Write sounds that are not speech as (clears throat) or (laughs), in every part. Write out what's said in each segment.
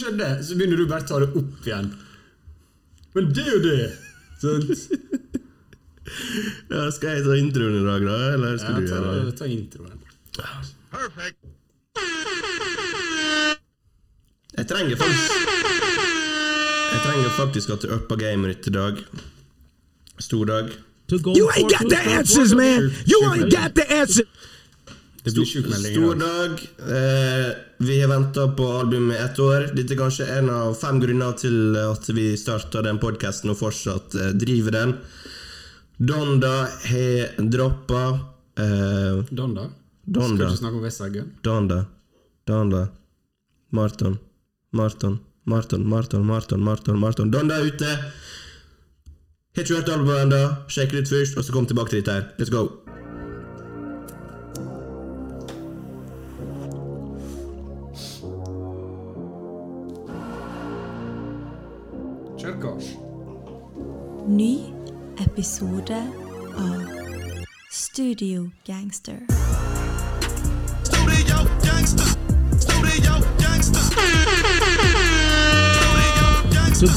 som skjedde? Så begynner du bare å ta det opp igjen. Men det er jo det! Sånn. Ja, skal jeg ta introen i dag, da? Eller Ja, skal du ta, gjøre det? ta introen. Jeg trenger faktisk Jeg trenger faktisk at du upper gamet ditt i dag. Stor dag. You ain't got the answers, man. You ain't got the answers. Det blir sjukmelding Stor dag. Eh, vi har venta på albumet i ett år. Dette er kanskje en av fem grunner til at vi starta den podkasten og fortsatt eh, driver den. Donda har droppa eh, Donda? Donda. Skal du snakke om Vestaggen? Donda. Donda. Marton. Marton. Marton, Marton, Marton, Marton, Marton. Donda er ute! Har ikke hørt albumet ennå. Sjekk litt først, og så kom tilbake til dette her. Let's go. Ny episode av Studio Gangster. Studio gangster. Studio gangster.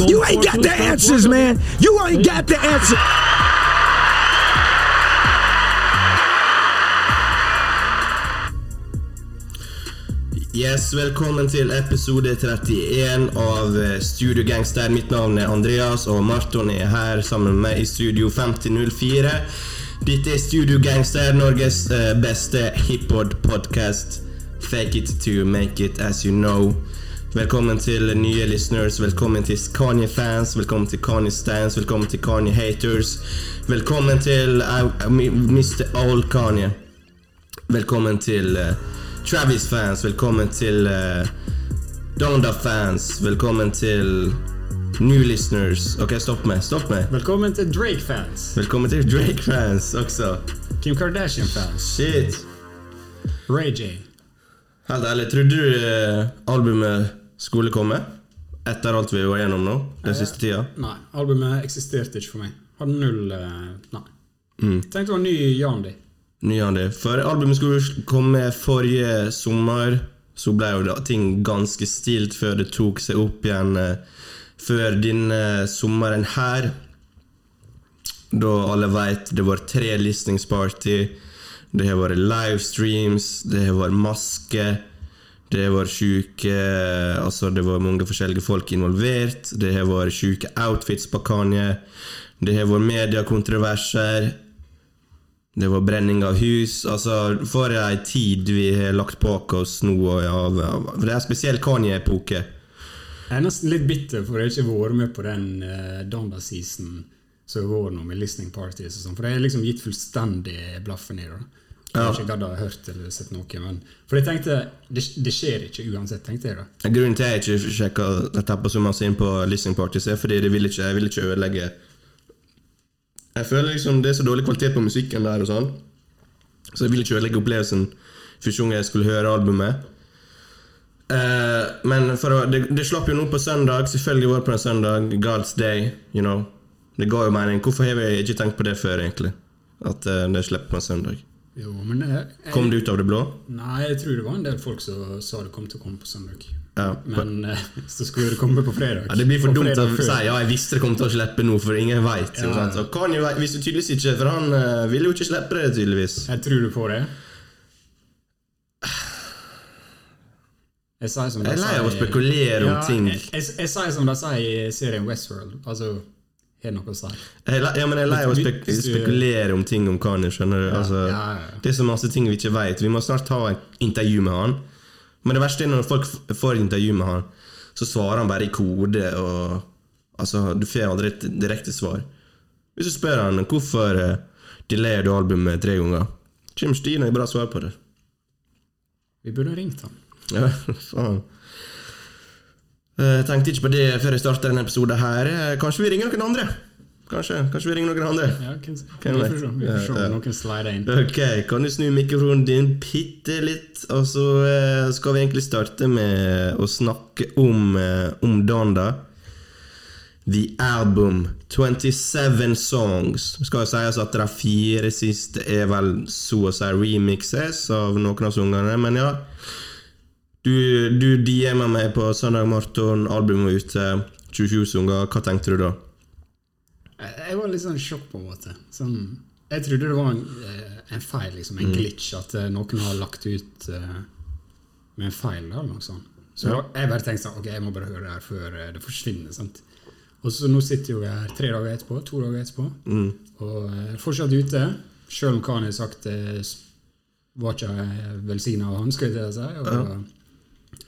You ain't got the answers, man. You ain't got the answers. Yes, Velkommen til episode 31 av eh, Studio Gangster. Mitt navn er Andreas, og Marton er her sammen med meg i Studio 5004. Dette er Studio Gangster, Norges eh, beste hiphop-podkast. Fake it to make it as you know. Velkommen til nye listeners, velkommen til Kanye-fans, velkommen til Kanye-stans, velkommen til Kanye-haters. Velkommen til uh, Mr. Old Kanye. Velkommen til eh, Travis-fans, velkommen til uh, Donda-fans, velkommen til new listeners. Ok, stopp meg, stopp meg. Velkommen til Drake-fans. Velkommen til Drake-fans også. Kim Kardashian-fans. Shit. Ray J. Helt ærlig, trodde du uh, albumet skulle komme? Etter alt vi var gjennom nå, den siste tida? Nei, albumet eksisterte ikke for meg. Hadde null uh, Nei. Mm. Tenkte det var ny Yandi. Nyande. For albumet skulle komme forrige sommer, så ble jo ting ganske stilt før det tok seg opp igjen eh, før denne sommeren her. Da alle veit det var tre listingsparty, det har vært livestreams, det har vært maske, det har vært sjuke Altså, det var mange forskjellige folk involvert, det har vært sjuke outfits på Kanye, det har vært mediekontroverser. Det var brenning av hus. Altså, For ei tid vi har lagt bak oss nå. Av, av, for det er spesielt Kanye-epoke. Jeg er nesten litt bitter for jeg ikke har vært med på den uh, Donda-season som har vært nå med listening parties og sånn. For jeg har liksom gitt fullstendig blaffen i det. Jeg har ikke gadd å hørt eller sett noe. Men, for jeg tenkte det, det skjer ikke uansett, tenkte jeg da. Grunnen til at jeg ikke sjekka tappa så masse inn på listening parties, er fordi jeg ville ikke, jeg vil ikke ødelegge Jeg føler liksom det er så dårlig kvalitet på musikken der og sånn, så jeg vil ikke ødelegge opplevelsen første gang jeg skulle høre albumet. Eh, men å, det, det slapp jo nå på søndag. Selvfølgelig var det på en søndag. God's day, you know. Det ga jo mening. Hvorfor har vi ikke tenkt på det før, egentlig? At eh, det slipper på en søndag. Jo, men jeg, jeg, Kom det ut av det blå? Nei, jeg tror det var en del folk som sa det kom til å komme på søndag. Ja. Men eh, (laughs) så skulle det komme på fredag. Ja, det blir for dumt å si ja, jeg visste det kom til å slippe nå, for ingen veit. Ja. Og Kanye visste tydeligvis ikke, for han uh, ville jo ikke slippe det, tydeligvis. Jeg tror du på det. Jeg Jeg er lei av å spekulere om ja, ting. Jeg, jeg, jeg sier som de sier i serien Westworld. Altså, har noe å si. Jeg ja, men jeg er lei av å spek spekulere om ting om Kanye. skjønner du? Altså. Det er så masse ting vi ikke veit. Vi må snart ta et intervju med han. Men det verste er når folk får intervju med han, så svarer han bare i kode. og Altså, Du får aldri et direkte svar. Hvis du spør han hvorfor uh, delayer du albumet tre ganger, kommer Stine bra svar på det. Vi burde ha ringt han. (laughs) Ja, faen. Eh, Jeg tenkte ikke på det før jeg starta denne episoden her. Eh, Kanskje vi ringer noen andre? Kanskje, kanskje vi ringer noen andre? Ja, vi får se, vi får se om noen slider inn. Ok, kan du snu mikrofonen din bitte litt? Og så eh, skal vi egentlig starte med å snakke om, eh, om Donda. The Album. 27 songs. Det skal jo sies at de fire siste er vel så å si remixes av noen av sangene, men ja. Du, du DM-a meg på søndag morgen, albumet var ute, 27 sanger. Hva tenkte du da? Jeg, var litt sånn sjokk, på en måte. Sånn, jeg trodde det var en, eh, en feil, liksom, en glitch, at eh, noen har lagt ut uh, med en feil. Eller noe sånt. Så Ja. jeg bare tenkte sånn, ok, jeg må bare høre det her før det forsvinner. sant? Og så nå sitter jo jeg her tre dager etterpå, to dager etterpå, og er fortsatt ute. Selv om Kanye har sagt det var ikke velsigna av han, skal jeg si. Og,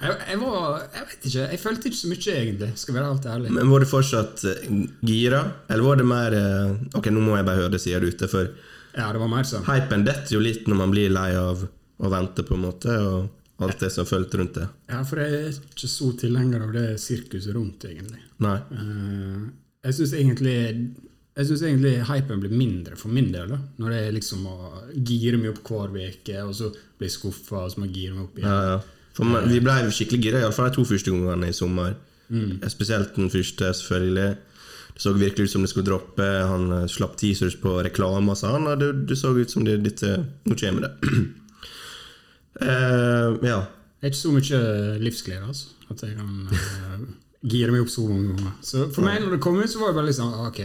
jeg, jeg var Jeg vet ikke, jeg følte ikke så mye, egentlig. Skal være helt ærlig. Men Var du fortsatt eh, gira, eller var det mer eh, Ok, nå må jeg bare høre det sier du ute, for Ja, det var mer sånn. hypen detter jo litt når man blir lei av å vente, på en måte, og alt det som fulgte rundt det. Ja, for jeg er ikke så tilhenger av det sirkuset rundt, egentlig. Nei. Eh, jeg syns egentlig jeg synes egentlig hypen blir mindre for min del. da Når det er liksom å gire meg opp hver uke, og så blir jeg skuffa, og så må jeg gire meg opp igjen. Ja, ja. Man, vi ble skikkelig gira, iallfall de to første gangene i sommer. Mm. Spesielt den første, selvfølgelig. Det så virkelig ut som det skulle droppe. Han eh, slapp teasers på reklame og sånn, og det, det så ut som det, dette Nå kommer det. uh, (clears throat) ja. Det er ikke så mye livsglede altså, at jeg kan uh, gire meg opp så mange ganger. Så for meg, når det kom ut, så var det bare litt sånn Ok,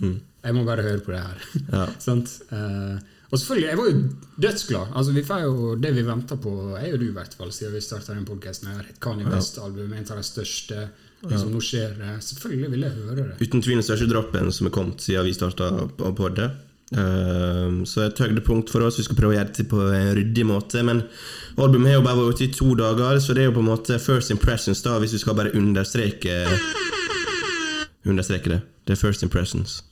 jeg må bare høre på det her. Ja. (laughs) Sant? Eh, og selvfølgelig, jeg var jo dødsglad. Altså, vi får jo Det vi venter på, er jo du, i hvert fall, siden vi starta den podkasten. Et Kanye West-album, en av de største. Liksom, Nå skjer. Selvfølgelig vil jeg høre det. Uten tvil den største droppen som er kommet siden vi starta på poddet. Uh, så et høydepunkt for oss. Vi skal prøve å gjøre det på en ryddig måte. Men albumet har jo bare vært ute i to dager, så det er jo på en måte first impressions, da, hvis vi skal bare understreke Understreke det. Det er first impressions.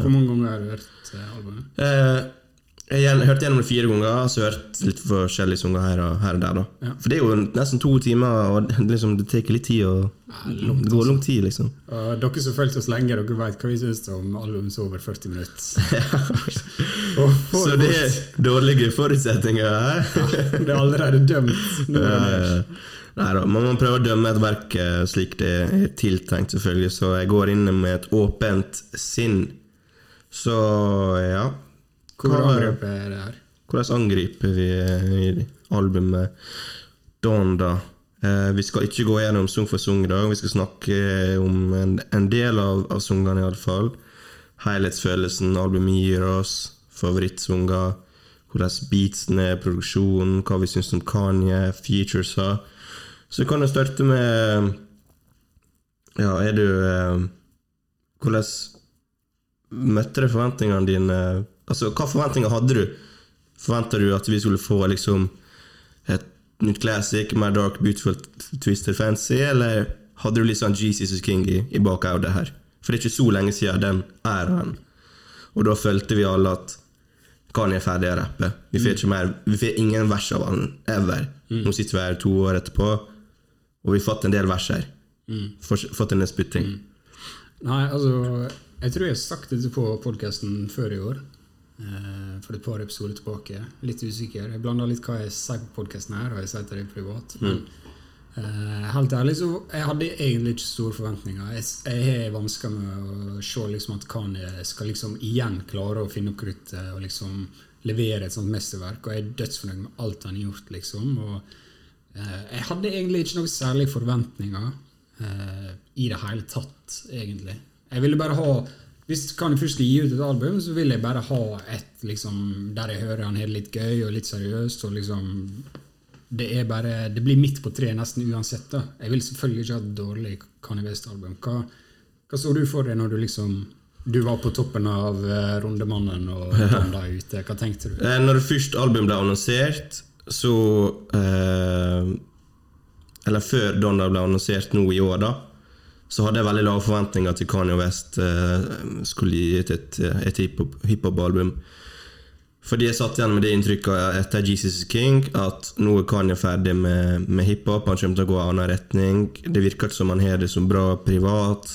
Hvor mange ganger har du hørt eh, albumet? Eh, jeg har hørte gjennom det fire ganger, så hørt litt forskjellige sanger her og, her og der. da Ja. For det er jo nesten to timer, og det, liksom, det tar litt tid. Og, det går lang tid, liksom. Uh, dere som fulgte oss lenge, dere vet hva vi syns om album som er over 40 minutter. (laughs) Og Så det er dårlige forutsetninger her. Det er allerede dømt. Nå. Nei da, man må prøve å dømme et verk eh, slik det er tiltenkt, selvfølgelig. Så jeg går inn med et åpent sinn. Så ja. Hvor Hva- angrepet det her? Hvordan angriper vi eh, i albumet Dawn, da? Eh, vi skal ikke gå gjennom sang for sang i dag. Vi skal snakke om en, en del av, av sangene, iallfall. Helhetsfølelsen albumet gir oss. Favorittsanger. Hvordan beatsen er, produksjonen, hva vi syns om Kanye, featuresa. Så vi kan jo starte med Ja, er du eh, Hvordan møtte du forventningene dine? Altså, Hva forventninger hadde du? Forventa du at vi skulle få liksom et nytt classic, mer dark, beautiful, twisted fancy, eller hadde du litt sånn Jesus is King i, i bakhodet her? For det er ikke så lenge siden den æraen. Og da følte vi alle at Kanye er ferdig å rappe. Vi får ikke mer Vi får ingen vers av han ever. Nå sitter vi her to år etterpå, og vi har fått en del vers her. Fått fått en spytting. Nei, altså Jeg tror jeg har sagt dette på podkasten før i år. Eh, For et par episoder tilbake. Litt usikker. Jeg blander litt hva jeg sier på podkasten her, og jeg sier til deg privat. Men eh, helt ærlig så jeg hadde egentlig ikke store forventninger. Jeg, jeg har vansker med å se liksom at Kanye skal liksom igjen klare å finne opp kruttet og liksom levere et sånt mesterverk. Og jeg er dødsfornøyd med alt han har gjort, liksom. Og eh, jeg hadde egentlig ikke noen særlige forventninger i det hele tatt, egentlig. Jeg ville bare ha Hvis Kanye først skal gi ut et album, så vil jeg bare ha et liksom, der jeg hører han har det litt gøy og litt seriøst. og liksom det er bare, det blir midt på treet nesten uansett. da. Jeg vil selvfølgelig ikke ha et dårlig Kanye West-album. Hva, hva så du for deg når du liksom du var på toppen av Rondemannen Rundemannen og (laughs) Donda ute? Hva tenkte du? Eh, Når det første album ble annonsert, så eh, Eller før Donda ble annonsert nå i år, da, så hadde jeg veldig lave forventninger til Kanye West eh, skulle gi ut et, et hiphop- hiphop-album. Fordi jeg satt igjen med det inntrykket etter Jesus King at nå er Kanye ferdig med, med hiphop. Han kommer til å gå en annen retning. Det virker ikke som han har det så bra privat.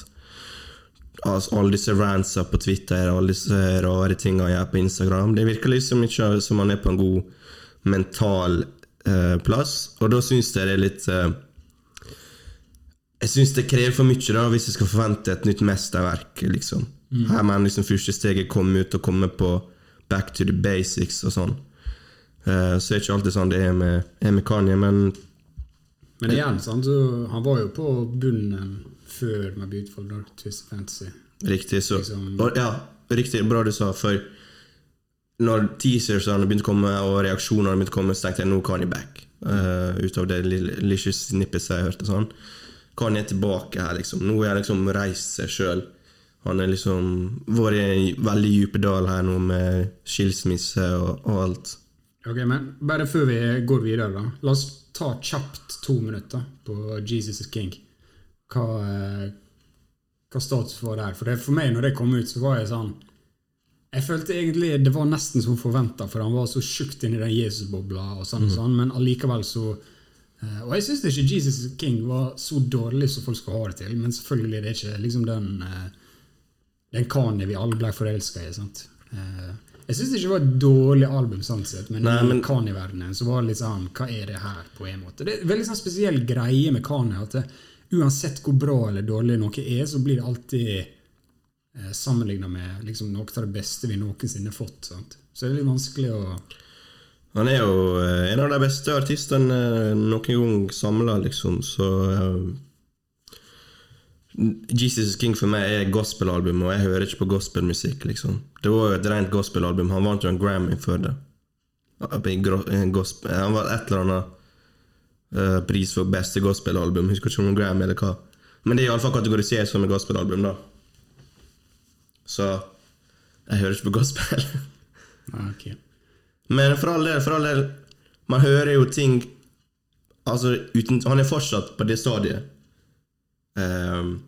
Altså, alle disse rantsa på Twitter, alle disse rare tinga han gjør på Instagram. Det virker liksom ikke som han er på en god mental eh, plass. Og da syns jeg det er litt eh, Jeg syns det krever for mye da hvis jeg skal forvente et nytt mesterverk. liksom. Her må liksom første steget komme ut og komme på back to the basics og sånn. Uh, så er det ikke alltid sånn det er med, er med Kanye, men Men igjen, sant, så han var jo på bunnen før med Beautiful Dark Twist Fantasy. Riktig. Så, Liksom- og, ja, riktig. Bra du sa, for når teasersene begynte å komme, og reaksjonene begynte å komme, så tenkte jeg nå er Kanye back. Uh, ut av det lille snippet jeg hørte. sånn Kanye er tilbake her, liksom. Nå har jeg liksom reist seg sjøl. Han har liksom vært i en veldig dyp dal her nå med skilsmisse og, og alt. Ok, men Bare før vi går videre, da. La oss ta kjapt to minutter på Jesus is King. Hva, eh, hva status var der? For det, for meg, når det kom ut, så var jeg sånn Jeg følte egentlig det var nesten som forventa, for han var så sjukt inni den Jesus-bobla, og sånn, og sånn, men allikevel så eh, Og jeg syns ikke Jesus King var så dårlig som folk skal ha det til, men selvfølgelig det er ikke liksom den eh, den Kanye vi alle ble forelska i. sant? Eh, jeg syns ikke det var et dårlig album, sånn sett, men, Nei, men- Kanye-verdenen så var det litt sånn Hva er det her, på en måte? Det er en veldig sånn spesiell greie med Kanye. at det, Uansett hvor bra eller dårlig noe er, så blir det alltid eh, sammenligna med liksom, noe av det beste vi noensinne har fått. sant? Så det er litt vanskelig å Han er jo eh, en av de beste artistene eh, noen gang samla, liksom, så eh, Jesus King for meg er gospelalbum, og jeg hører ikke på gospelmusikk. liksom. Det var jo et rent gospelalbum. Han vant jo en Grammy for det. Han var et eller annet pris for beste gospelalbum. Husker ikke om det var Grammy eller hva. Men det er iallfall kategorisert som et gospelalbum, da. Så jeg hører ikke på gospel. ja, (laughs) ok. Men for all del, for all del Man hører jo ting Altså, uten, han er fortsatt på det stadiet. Um,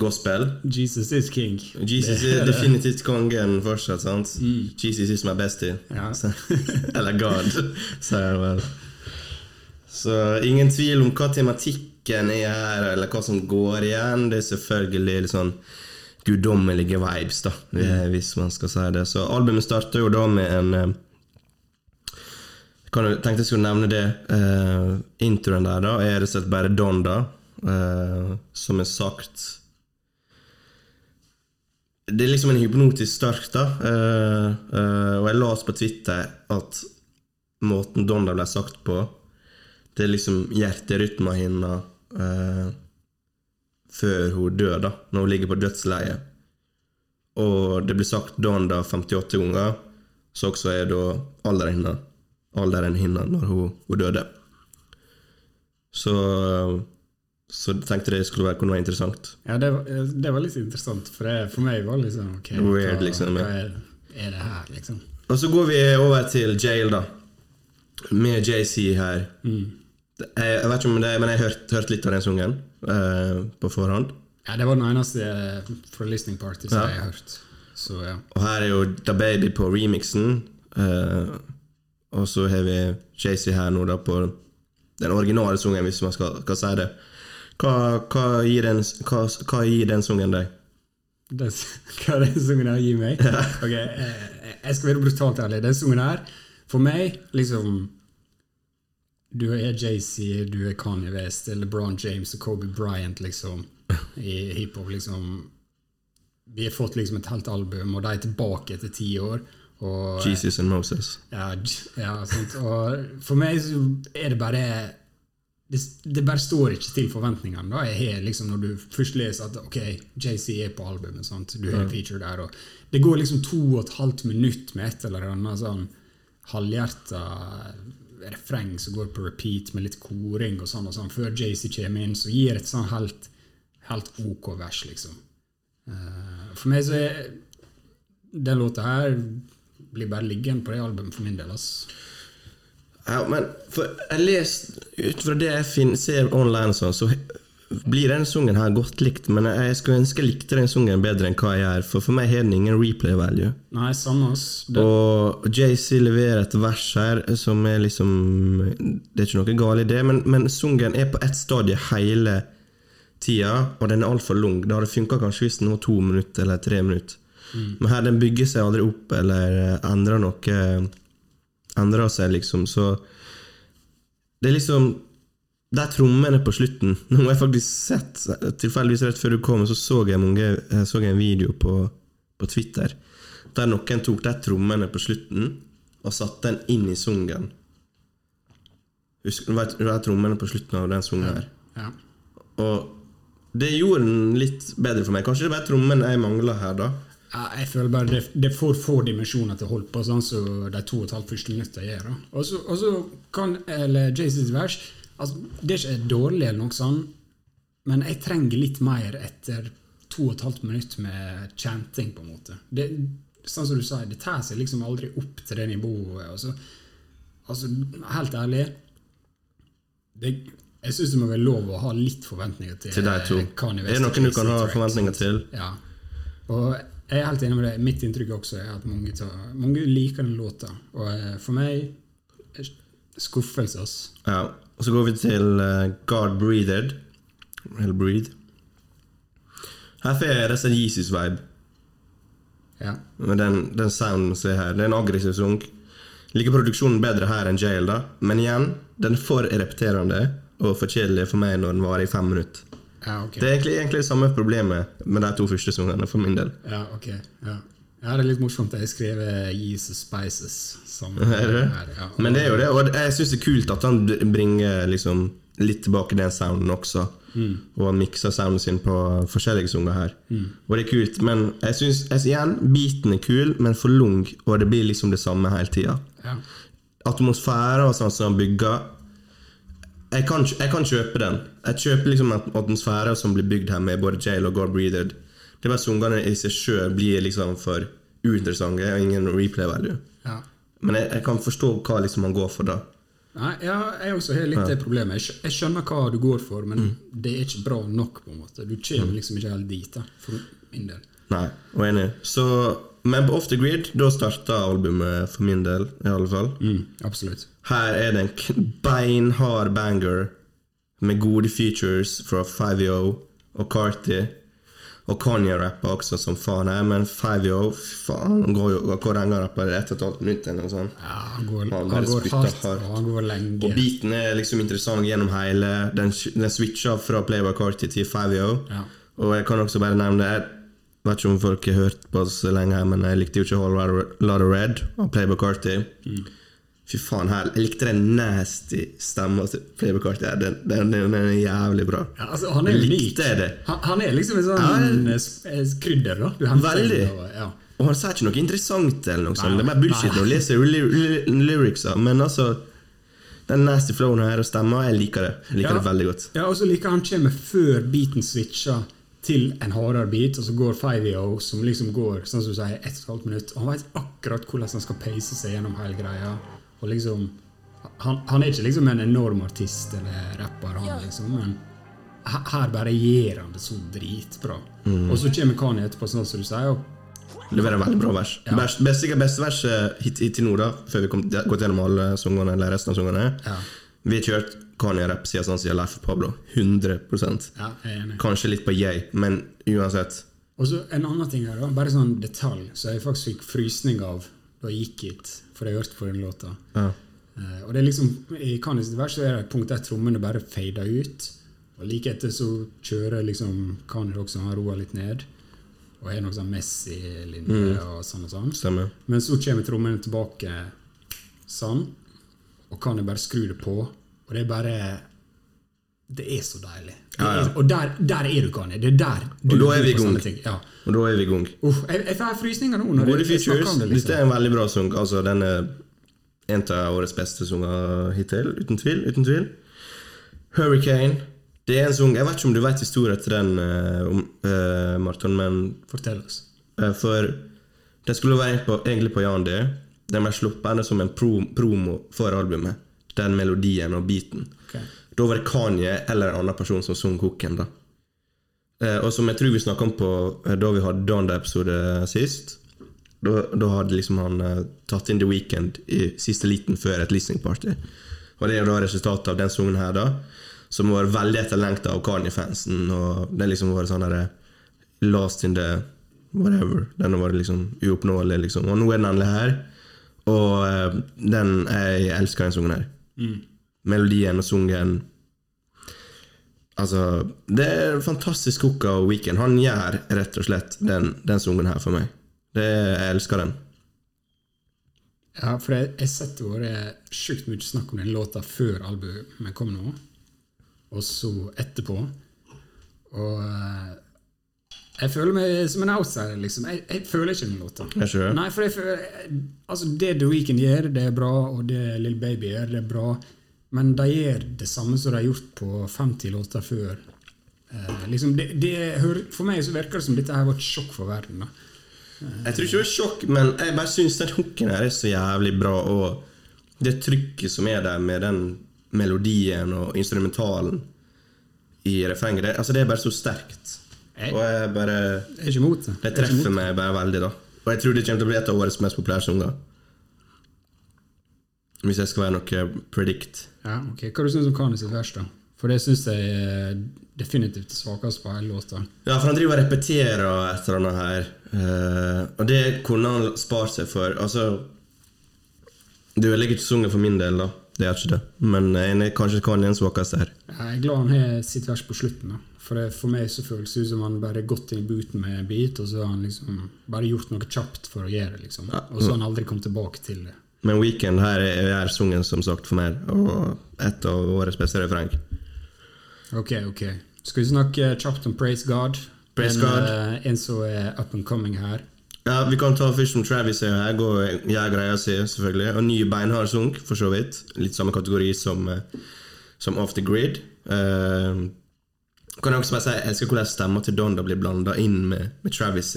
gospel. Jesus is king. Jesus er definitivt kongen fortsatt, sant? Mm. Jesus is my bestie. Ja. (laughs) Eller God, sier jeg vel. Så ingen tvil om hva tematikken er her, eller hva som går igjen. Det er selvfølgelig litt sånn guddommelige vibes, da, hvis man skal si det. Så albumet starter jo da med en eh, kan, jeg tenkte jeg skulle nevne det. Uh, introen der da er rett og slett bare Donda, uh, som er sagt Det er liksom en hypnotisk start, da. Uh, eh, og jeg las på Twitter at måten Donda ble sagt på, det er liksom hjerterytma hennes eh, før hun dør, da, når hun ligger på dødsleiet. Og det blir sagt Donda 58 ganger, så også er da alderen hennes alderen hennes når hun, hun døde. Så, så tenkte jeg det skulle være, være interessant. Ja, det var, det var litt interessant, for, det, for meg var liksom ok, Weird, hva, liksom, ja. hva er, er det her, liksom? Og så går vi over til Jail, da. Med JC her. Mm. Jeg, jeg vet ikke om det, men jeg har hørt, hørt litt av den sangen eh, på forhånd. Ja, det var den eneste eh, fra listening party som Ja. jeg har hørt. Så ja. Og her er jo Da Baby på remixen. eh, og så har vi Chasey her nå da på den originale sangen, hvis man skal, skal si det. Hva, hva, gir den, hva, hva gir den sangen deg? (laughs) Den, hva den sangen her gir meg? Ok, eh, Jeg skal være brutalt ærlig. Den sangen her, for meg, liksom Du er JC, du er Kanye West, eller LeBron James og Kobe Bryant, liksom, (laughs) i hiphop, liksom. Vi har fått liksom et helt album, og de er tilbake etter ti år. Og, Jesus and Moses. Ja, ja sant. Og for meg så er det bare det, det bare står ikke til forventningene. da jeg har liksom Når du først leser at ok, JC er på albumet, sant? du har en feature der, og det går liksom to og et halvt minutt med et eller annet sånn halvhjerta refreng som går på repeat med litt koring og sånn, og sånn før JC kommer inn, så gir et sånn helt, helt OK vers, liksom. Uh, for meg så er den låta her blir bare liggende på det albumet for min del. ass. Ja, men for jeg leser ut fra det jeg finner, ser online, sånn, så blir den sangen her godt likt. Men jeg skulle ønske jeg likte den sangen bedre enn hva jeg gjør, for for meg har den ingen replay value. Nei, samme oss. Det, Og JC leverer et vers her som er liksom Det er ikke noe galt i det, men, men sangen er på ett stadie hele tida, og den er altfor lang. Det hadde funka kanskje hvis den var to minutter eller tre minutter. Men her den bygger seg aldri opp eller endrer noe Endrer seg, liksom. Så det er liksom De trommene på slutten (laughs) Nå har jeg faktisk sett Tilfeldigvis rett før du kom, så så jeg, mange, jeg så en video på, på Twitter der noen tok de trommene på slutten og satte den inn i sungen. Husker, du vet, du vet trommene på slutten av den sungen her. Ja. Og det gjorde den litt bedre for meg. Kanskje det er trommene jeg mangla her, da. Ja, jeg føler bare det, det får få dimensjoner til å holde på, sånn som de to og et halvt første minuttene gjør. så- Og så kan eller Jaces vers altså, Det er ikke dårlig, eller noe sånt, men jeg trenger litt mer etter to og et halvt minutt med chanting, på en måte. Det, sånn som du sa, det tar seg liksom aldri opp til det nivået. Så, altså, helt ærlig det, Jeg syns det må være lov å ha litt forventninger til, Til deg to. Kanye Er det noen du kan ha forventninger til? Ja. Og jeg er helt enig med det. Mitt inntrykk også er at mange, tar, mange liker den låta. Og eh, for meg er skuffelse, ass. Ja. Og så går vi til eh, God Breathed. Eller Breathe. Her får jeg resten Jesus-vibe. Ja. Med den, den sounden som er her. Det er en aggressiv sunk. Liker produksjonen bedre her enn Jail, da. Men igjen, den er for repeterende og for kjedelig for meg når den varer i fem minutter. ja, okay. Det er egentlig, egentlig samme problemet med de to første sangene, for min del. Ja, okay. Ja. Ja, det er litt morsomt. Jeg skrevet Jesus Spices. Som, (laughs) Er det? her, ja. Men det er jo det, og jeg syns det er kult at han bringer liksom litt tilbake den sounden også. Og han mikser sounden sin på forskjellige sanger her. Og det er kult, men jeg syns igjen beaten er kul, men for lung, og det blir liksom det samme hele tida. Ja. Atmosfære og sånn som han bygger jeg kan, jeg kan kjøpe den. Jeg kjøper liksom at atmosfære som blir bygd her med både Jail og God Breathed. Det er bare sangene i seg sjøl blir liksom for uinteressante og ingen replay value. Ja. Men jeg, jeg kan forstå hva liksom man går for, da. Nei, ja, jeg også har litt det problemet. Jeg skjønner hva du går for, men det er ikke bra nok. på en måte Du kommer liksom ikke helt dit, da, for min del. Nei, og enig. Så, men på Off the Grid, da starta albumet for min del, i alle fall. Mm, absolutt. Her er det en beinhard banger med gode features fra 5EO og Carti. Og Kanye rapper også som faen her, men Five Yo faen, han går jo Hvor lenge han rapper? Ett og et halvt minutt eller noe sånt? Ja, han går, Han han går hardt, hardt. og han går lenge. Og beaten er liksom interessant gjennom hele. Den, den switcher fra Playboy Carty til Five Yo. Ja. Og jeg kan også bare nevne Jeg vet ikke om folk har hørt på oss lenge, men jeg likte jo ikke Whole Lot of Red av Playboy Carti. Fy faen, her Jeg likte den nasty stemma til Playboy Carti. Den, den, den er jævlig bra. Ja, altså, han er Jeg unik. likte det. Han, han er liksom en sånn Ja, eh, eh, krydder, da. Veldig. og- Ja. Og han sier ikke noe interessant, eller noe sånt. Det er bare bullshit å lese ly ly lyricsa. Men altså Den nasty flowen her og stemma, jeg liker det. Jeg liker Ja. det veldig godt. Ja, og så liker han kommer før beaten switcher til en hardere beat, og så går 5EO, som liksom går sånn som du sier, ett og et halvt minutt. Og han vet akkurat hvordan han skal pace seg gjennom hele greia. Og liksom Han, han er ikke liksom en enorm artist eller rapper, han liksom, men her bare gjør han det så dritbra. Mm. Og så kommer Kanye etterpå, sånn som du sier, og Leverer veldig bra vers. Best, best, sikkert beste verset hit, hittil nå, da, før vi kom gått gjennom alle sangene, eller resten av sangene. Ja. Vi har kjørt Kanye-rapp siden sånn siden Leif Pablo. 100 ja, jeg er enig. Kanskje litt på yay, men uansett. Og så en annen ting her, da, bare sånn detalj, så jeg faktisk fikk frysning av da jeg gikk hit, for jeg hørte på den låta. Ja. Uh, og det er liksom, I Kanyes vers så er det et punkt der trommene bare fader ut. Og like etter så kjører liksom Kanye også, han roer litt ned. Og har noe sånn Messi-linje og sånn og sånn. Stemmer. Men så kommer trommene tilbake sånn, og Kanye bare skrur det på. Og det er bare Det er så deilig. Er, Ja, ja. Og der, der er du, Kani. Det er der du Og da er vi gang. Ja. Og da er vi gong. Uff, jeg, jeg får frysninger nå. når Gode features. om det, Dette liksom. er en veldig bra sang. Altså, den er en av årets beste sanger hittil. Uten tvil. uten tvil Hurricane. Det er en sang Jeg vet ikke om du vet historien til den, uh, eh, Marton, men Fortell oss. Uh, For den skulle være på, egentlig på Jan D. Den ble sluppet som en pro, promo for albumet. Den melodien og beaten. Ok. Da var det Kanye eller en annen person som sang hooken. da. Eh, og som jeg tror vi snakka om på eh, da vi hadde Donda-episode sist. Da, hadde liksom han eh, tatt inn The Weekend i siste liten før et listening party. Og det er da resultatet av den sangen her, da. Som var veldig etterlengta av Kanye-fansen. Og det liksom var sånn derre Lost in the whatever. Den var liksom uoppnåelig, liksom. Og nå er den endelig her. Og eh, den Jeg elsker den sangen her. Melodien og sungen Altså, det er en fantastisk hook og Weekend. Han gjør rett og slett den, den sungen her for meg. Det, jeg elsker den. Ja, for jeg jeg sett det vært sjukt mye snakk om den låta før albumet kom nå, og så etterpå. Og eh, jeg føler meg som en outsider, liksom. Jeg, jeg føler ikke den låta. Nei, for jeg føler Altså, det The Weekend gjør, det er bra, og det Lill Baby gjør, det er bra, men de gjør det samme som de har gjort på 50 låter før. Eh, liksom, det, det, for meg så virker det som dette her var et sjokk for verden. da. Jeg tror ikke det var sjokk, men jeg bare syns den hooken her er så jævlig bra. Og det trykket som er der med den melodien og instrumentalen i refrenget, det, altså det er bare så sterkt. Jeg- Og jeg bare Jeg er ikke mot det. Det er treffer meg bare veldig, da. Og jeg tror det kommer til å bli et av årets mest populære sanger. Hvis jeg skal være noe predict. Ja, ok. Hva du syns du om Kanye sitt vers, da? For det syns jeg er definitivt svakest på hele låta. Ja, for han driver og repeterer et eller annet her. Uh, og det kunne han spart seg for. Altså Du ødelegger ikke sangen for min del, da. Det gjør ikke det. Men jeg er kanskje Kanye er den svakeste her. Jeg er glad han har sitt vers på slutten. da. For det, for meg så føles det ut som han bare gått inn i booten med en bit, og så har han liksom bare gjort noe kjapt for å gjøre det. liksom. Og så har han aldri kommet tilbake til det. Men Weekend her er, er sungen som sagt, for meg. Og et av årets beste refreng. Ok, ok. Skal vi snakke kjapt om Praise God? Praise en, God. Uh, en som er up and coming her. Ja, Vi kan ta først som Travis er her. jeg greier å si, selvfølgelig. Og ny beinhard sunk, for så vidt. Litt samme kategori som, eh, som Off the Grid. Uh, kan jeg også bare si Jeg elsker hvordan stemma til Donda blir blanda inn med, med Travis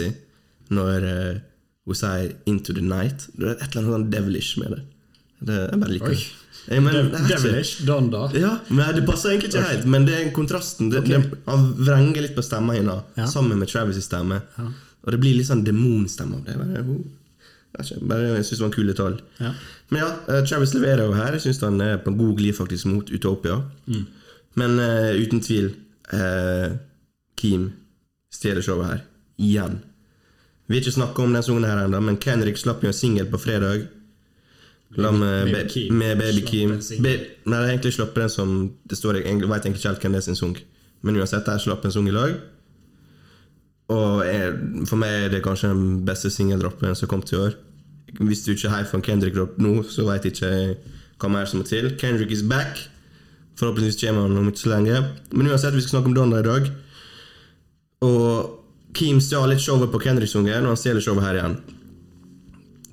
når eh, hun sier 'Into the Night'. Det er et eller annet sånn devilish med det. det jeg bare liker det. Jeg, mener, Dev er Devilish, Donda. ja, men Det passer egentlig ikke helt, men det er kontrasten. Det, okay. det, han vrenger litt på stemma hennes, Ja. sammen med Travis' stemme. Og det blir litt sånn demonstemme av det. Bare, oh, jeg bare, jeg syns det var en kul detalj. Ja. Men ja, eh, Travis leverer jo her. Jeg syns han er på en god glid faktisk mot Utopia. Mm. Men uh, uten tvil uh, Keem stjeler showet her. Igjen. Vi har ikke snakka om den sangen her ennå, men Kendrick slapp jo en singel på fredag. La med, Baby Keem. med Baby Keem. nei, det er egentlig slapp den som Det står jeg veit vet ikke helt hvem det er sin sang. Men uansett, der slapp en sang i lag. Og er, for meg er det kanskje den beste singeldroppen som har kommet i år. Hvis du ikke er hype for en Kendrick-dropp nå, så vet jeg ikke hva mer som må til. Kendrick is back. Forhåpentligvis kommer han om ikke så lenge. Men uansett, vi skal snakke om Donna i dag. Og Keem stjal litt showet på Kendrick-sungen, og han stjeler showet her igjen.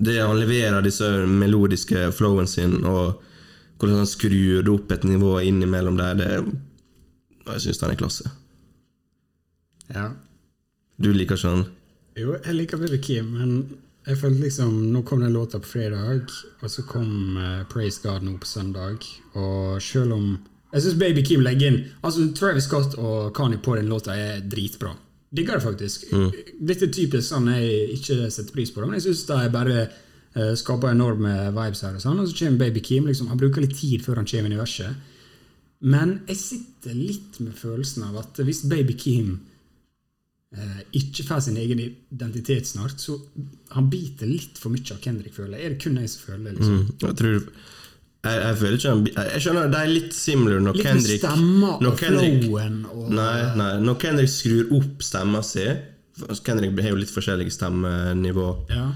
Det Han leverer disse melodiske flowen sin, og hvordan han skrur det opp et nivå innimellom der, det Jeg syns han er klasse. ja. Du liker ikke han? Jo, jeg liker bedre Kim, men jeg følte liksom Nå kom den låta på fredag, og så kom uh, Praise God nå på søndag. Og selv om Jeg syns Baby Kim legger inn Altså, Travis Scott og Kanye på den låta er dritbra. Digger det faktisk. Dette er typisk sånn jeg ikke setter pris på det, men jeg syns de bare uh, skaper enorme vibes her. Og sånn, og så kommer Baby Kim. liksom Han bruker litt tid før han kommer i universet. Men jeg sitter litt med følelsen av at hvis Baby Kim eh, ikke får sin egen identitet snart, så han biter litt for mye av Kendrick, føler jeg. Er det kun jeg som føler det? liksom? Mm, jeg tror jeg, jeg føler ikke han Jeg skjønner, de er litt similar når Litt Kendrick Litt stemmer og Kendrick- flowen og Nei, nei, når Kendrick skrur opp stemma si Kendrick har jo litt forskjellige stemmenivå. Ja.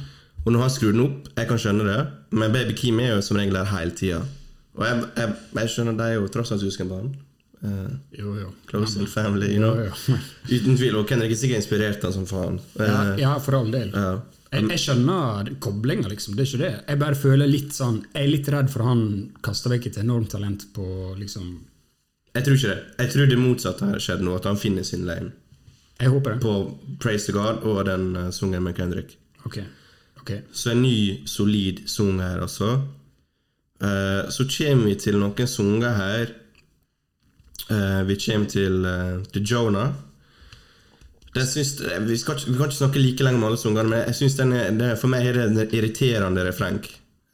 Og når han skrur den opp, jeg kan skjønne det, men Baby Keem er jo som regel der hele tida. Og jeg, jeg, jeg skjønner de er jo tross alt søskenbarn. Uh, Jo, jo. close and family, you know. Jo, jo. Uten tvil. Og Kendrick er sikkert inspirert av som faen. Ja, Eh, ja, for all del. ja. Jeg, jeg skjønner koblinga, liksom. Det er ikke det. Jeg bare føler litt sånn Jeg er litt redd for han kaster vekk et enormt talent på liksom Jeg tror ikke det. Jeg tror det motsatte har skjedd nå, at han finner sin lane. Jeg håper det. På Praise to God og den uh, sungen med Kendrick. Ok. ok. Så en ny, solid sang her, altså. Uh, så kommer vi til noen sanger her. Uh, vi kommer til, til Jonah. Syns, eh, vi, skal, vi kan ikke snakke like lenge om alle sangene, men jeg synes den er, det, for meg er det en irriterende refreng.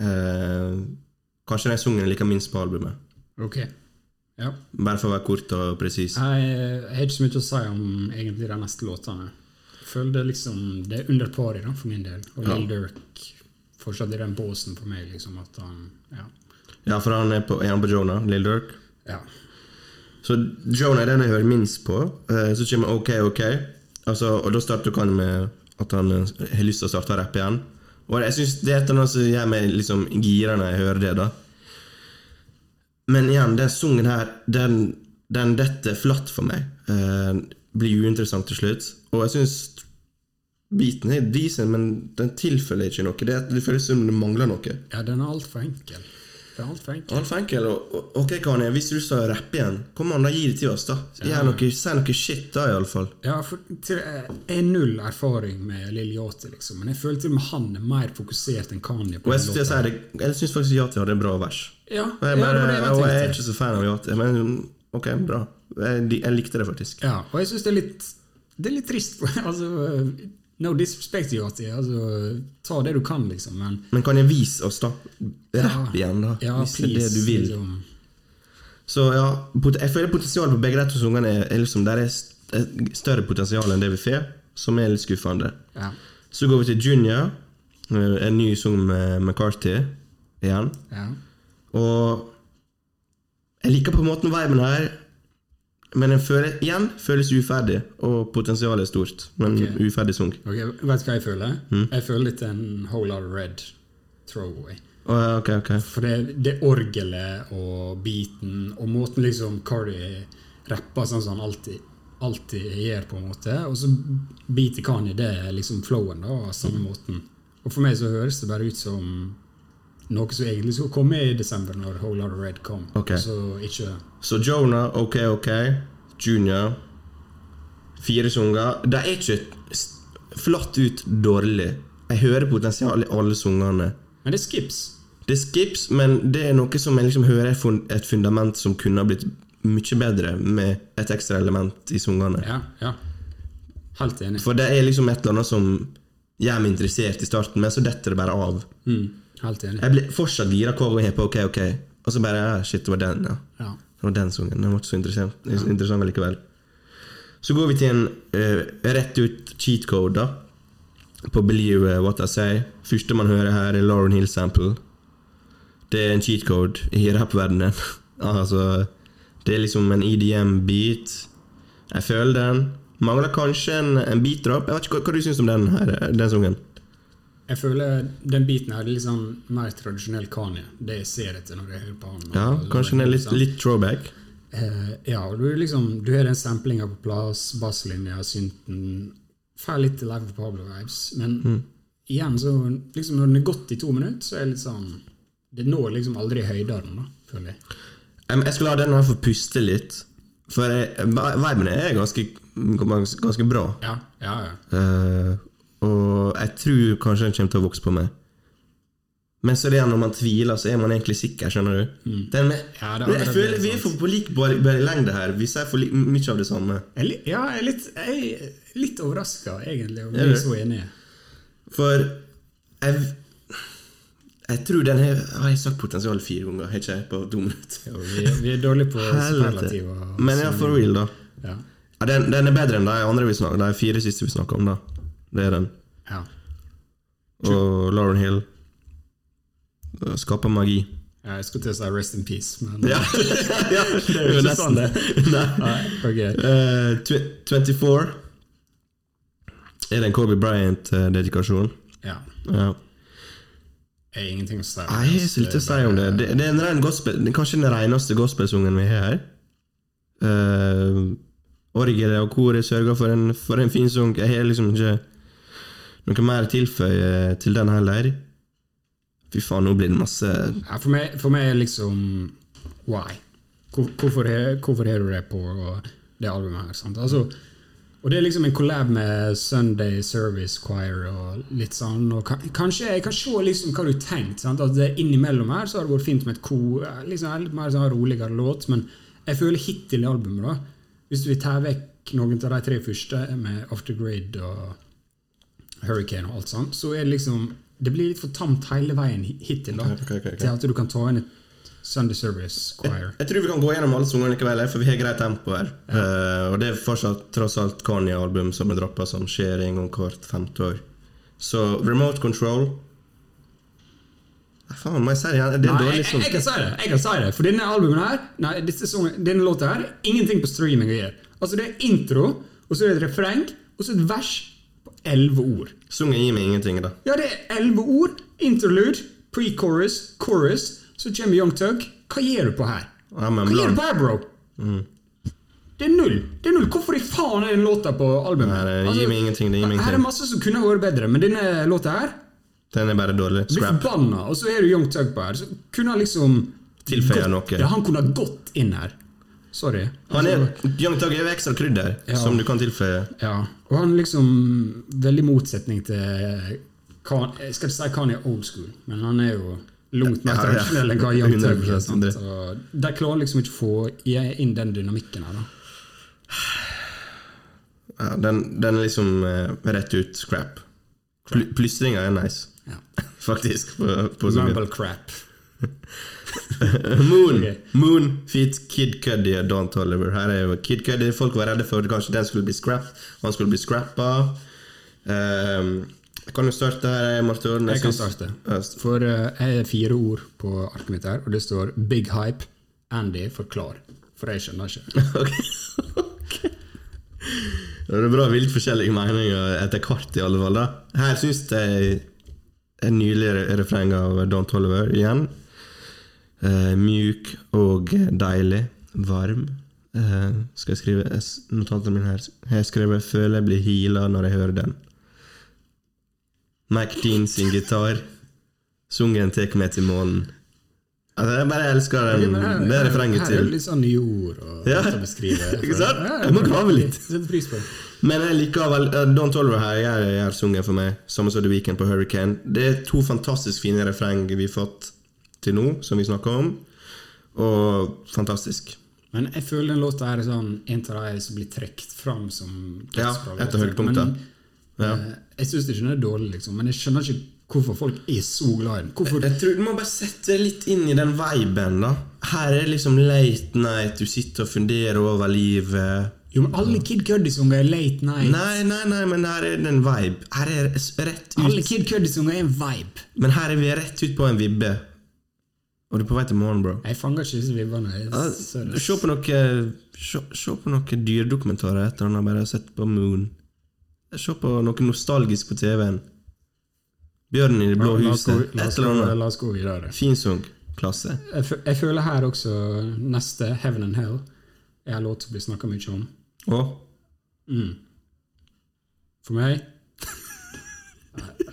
Eh, kanskje den sangen jeg liker minst på albumet. Ok. Ja. Bare for å være kort og presis. Jeg, jeg har ikke så mye å si om egentlig de neste låtene. Jeg føler det liksom Det er under pari da, for min del. Og Ja. Lil Durk fortsatt i den båsen for meg, liksom at han Ja. Ja, for han er på, er han på Jonah, Lill Durk. ja. Så Jonah er den jeg hører minst på. Eh, Så kommer OK, OK. Altså, og da starter han med at han eh, har lyst til å starte å rappe igjen. Og jeg synes det er noe som gjør meg liksom gira når jeg hører det. da Men igjen, den sangen her, den, den detter flatt for meg. Eh, blir uinteressant til slutt. Og jeg syns beaten er decent, men den tilfører ikke noe. Det, det føles som det mangler noe. Ja, den er altfor enkel. Det er altfor enkel. Og, ok, Kanye, hvis du skal rappe igjen, kom an, da gi det til oss, da. Ja. noe, Si noe shit, da, iallfall. Ja, for til, jeg har null erfaring med Lill Yachty, liksom, men jeg føler til og med han er mer fokusert enn Kanye. på Og jeg jeg, det, jeg synes faktisk Yati hadde en bra vers. Ja, jeg, ja, det var det jeg tenkte. og jeg er ikke så fan av Yati, men ok, bra. Jeg, jeg likte det faktisk. Ja, og jeg syns det er litt Det er litt trist. (laughs) altså, no disrespect, Yachty. Altså, ta det du kan, liksom, men Men kan jeg vise oss, da? Rapp igjen, da. Ja, hvis det er det du vil. Liksom. Så ja, jeg føler potensialet på begge de to sangene er, liksom, der er st- større potensial enn det vi får, som er litt skuffende. Ja. Så går vi til Junior, eh, en ny sang med McCarthy igjen. ja. Og jeg liker på en måte viben her, men den føler, igjen føles uferdig, og potensialet er stort. Men okay. uferdig sang. Ok, Vet du hva jeg føler? Mm. Jeg føler litt en whole lot of red throwaway. Oh, okay, ok, ok. For det, det orgelet og beaten og måten liksom Cardi rapper sånn som han alltid, alltid gjør, på en måte. Og så biter Kanye det liksom flowen da, av samme måten. Og for meg så høres det bare ut som noe som egentlig skulle komme i desember, når Whole Lot of Red kom. Okay. Så ikke Så Jonah, OK, OK. Junior. Fire sanger. De er ikke flatt ut dårlig. Jeg hører potensial i alle sangene. Men det er skips. Det er skips, men det er noe som jeg liksom hører er et fundament som kunne ha blitt mye bedre med et ekstra element i sangene. Ja, ja. Helt enig. For det er liksom et eller annet som gjør meg interessert i starten, men så detter det bare av. Mm, helt enig. Jeg blir fortsatt gira hver gang jeg har på OK, OK. Og så bare ja, Shit, det var den, ja. Ja. Det var den sangen. Den var ikke så interessant, interessant likevel. Så går vi til en uh, rett ut cheat code, da. På Believe What I Say. Første man hører her, er Lauren Hill Sample. Det er en cheat code i rappverdenen. (laughs) altså, det er liksom en EDM-beat. Jeg føler den. Mangler kanskje en, en beat drop. Jeg vet ikke hva, hva du syns om den her, den sangen. Jeg føler den biten her er litt sånn mer tradisjonell Kanye. Det jeg ser etter når jeg hører på han. Ja, kanskje den er litt, litt throwback. Eh, ja, du, liksom, du har den samplinga på plass, basslinja, synten Får litt Live Pablo-vibes. Men Mm. igjen, så liksom når den er gått i to minutter, så er det litt sånn Det når liksom aldri høydene, da, føler jeg. Jeg skulle la den her få puste litt. For vibene viben er ganske, ganske bra. Ja, ja, ja. Eh, og jeg tror kanskje den kommer til å vokse på meg. Men så er det igjen når man tviler, så er man egentlig sikker. skjønner du? Den Mm. Ja, det er jeg føler vi er for på lik lengde her. Vi sier for mye av det samme. Jeg, er ja, jeg er litt, jeg er litt overraska, egentlig, over Er å bli så enige. For jeg Jeg tror den har Har jeg sagt potensial fire ganger? Har ikke jeg på to minutter? Vi, vi er dårlige på superlativer. Men ja, for real, da. Ja. Ja, den, den er bedre enn de andre vi snakker De fire siste vi snakker om, da. Det er den. ja. Og Lauren Hill skaper magi. Ja, Jeg skulle til å si Rest in Peace, men Ja, (laughs) ja (laughs) det er jo ikke sånn det. (laughs) Nei. Nei, okay. uh, 24 er det en Kobe Bryant-dedikasjon. Ja. Ja. Jeg har ingenting å si. Nei, Jeg har så lite å si om det. Det, det er en ren gospel, det er kanskje den reneste gospelsungen vi har her. Uh, Orgelet og koret sørger for en, for en fin sang. Jeg har liksom ikke noe mer tilføye til den heller. Fy faen, nå blir det masse Ja, for, meg, for meg er liksom Why? Hvor, hvorfor, har, du det på det albumet her? Sant? Altså, og det er liksom en collab med Sunday Service Choir og litt sånn. Og kanskje Jeg kan se liksom hva du har tenkt. Sant? At det Innimellom her så har det vært fint med et ko, liksom litt mer sånn roligere låt, men jeg føler hittil i albumet, da Hvis du vil ta vekk noen av de tre første, med After Grid og Hurricane og alt sånt, så er det liksom Det blir litt for tamt hele veien hi- hittil, da. okay, okay, okay. Til at du kan ta inn et Sunday Service Choir. Jeg tror vi kan gå gjennom alle sangene likevel, for vi har greit tempo her. Eh, og det er fortsatt tross alt Kanye-album som er droppa som skjer en gang hvert femte år. Så Remote Control Nei, Faen, må jeg si det igjen? Det er Nei, dårlig jeg, som jeg, kan si det. jeg kan si det For denne albumen her Nei, sangene- denne låta her ingenting på streaming å gjøre. Altså Det er intro, og så er det et refreng, og så et vers elleve ord. Sangen gir meg ingenting, da. Ja, det er elleve ord. Interlude, pre-chorus, chorus. Så kommer Young Tug. Hva gjør du på her? Ja, Hva gjør du på her, bro? Det er null. Det er null. Hvorfor i faen er den låta på albumet? Altså, Nei, det gir meg ingenting, det gir meg Her er masse som kunne vært bedre, men denne låta her Den er bare dårlig. blir Scrap. forbanna. Og så er du Young Tug på her. Så kunne han liksom Tilføye noe. Ja, han kunne ha gått inn her. Sorry. Han er, Altså, Young Tug er jo ekstra krydder, Ja. som du kan tilføye. Ja, og han liksom Veldig motsetning til Kan, Jeg skal ikke si Kanye old school, men han er jo langt mer tradisjonell enn hva Young Tug er. 100% sant? Og De klarer liksom ikke å få inn den dynamikken her. da Ja, den, den er liksom uh, rett ut scrap. Pl Plystringa er nice, ja. (laughs) faktisk. På, på. Crap. (laughs) Moon okay. Moon feet Kid Cuddy og Don Tolliver. Her er jo Kid Cuddy. Folk var redde for kanskje den skulle bli scrapped. Han skulle bli scrappa. Um, jeg kan jo starte her, Martin. Jeg jeg kan starte. For uh, jeg har fire ord på arket mitt her, og det står Big Hype. Andy forklar. For jeg skjønner ikke. Ok. (laughs) okay. Det er bra vilt forskjellige meninger etter hvert, i alle fall. da Her syns jeg en nylig refreng av Don Tolliver igjen. Eh, mjuk og deilig. Varm. Eh, skal jeg skrive s- notatene mine her? Har jeg skrevet 'Føler jeg blir heala når jeg hører den'. Mike Dean sin gitar. Sungen tek meg til månen. Altså, jeg bare elsker den. Her- det er refrenget Her er til det litt sånn nye ord og Ja. å beskrive. (laughs) Ikke sant? Jeg må grave litt. Men jeg liker vel uh, Don Tolver her gjør sungen for meg, samme som The Weekend på Hurricane. Det er to fantastisk fine refreng vi har fått til nå, som vi snakker om. Og fantastisk. Men jeg føler den låta her er sånn en av de som blir trukket fram som Ja, dødsbra et av høydepunktene. Ja. eh, Jeg syns ikke den er dårlig, liksom, men jeg skjønner ikke hvorfor folk er så glad i den. Hvorfor Jeg tror Du må bare sette deg litt inn i den viben, da. Her er det liksom late night, du sitter og funderer over livet. Jo, men alle Kid Cuddy-sanger er late night. Nei, nei, nei, men her er det en vibe. Her er rett ut Alle Kid Cuddy-sanger er en vibe. Men her er vi rett ut på en vibbe. Og du er på vei til morgen, bro. Jeg fanger ikke disse vibbene. Se på noe Se, se på noen dyredokumentarer etter han har bare sett på Moon. Se på noe nostalgisk på TV-en. Bjørnen i det blå huset. Et eller annet. La oss gå videre. Fin sang. Klasse. Jeg, jeg føler her også neste, Heaven and Hell, er en låt som blir snakka mye om. Og For meg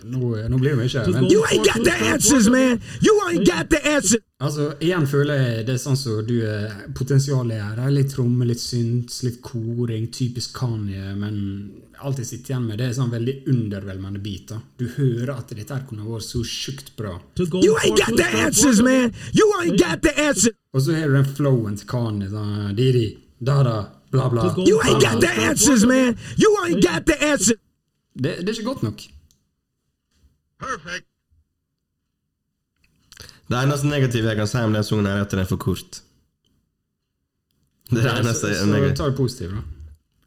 nå, nå blir det mye. Men You ain't got the answers, man. You ain't got the answers. altså, igjen føler jeg det er sånn som du er Potensialet er her. Litt tromme, litt syns, litt koring. Typisk Kanye. Men alt jeg sitter igjen med, det er sånn veldig undervelmende bit. Du hører at dette her kunne vært så sjukt bra. You ain't got the answers, man. You ain't got the answers. Og så har du den flowen til Kanye. Sånn, Didi, da-da, bla, bla. You ain't got the answers, man. You ain't got the answers. Det, det er ikke godt nok. Perfect. Det eneste negative jeg kan si om den sangen, er at den er for kort. Det er det eneste så så ta det positivt, da.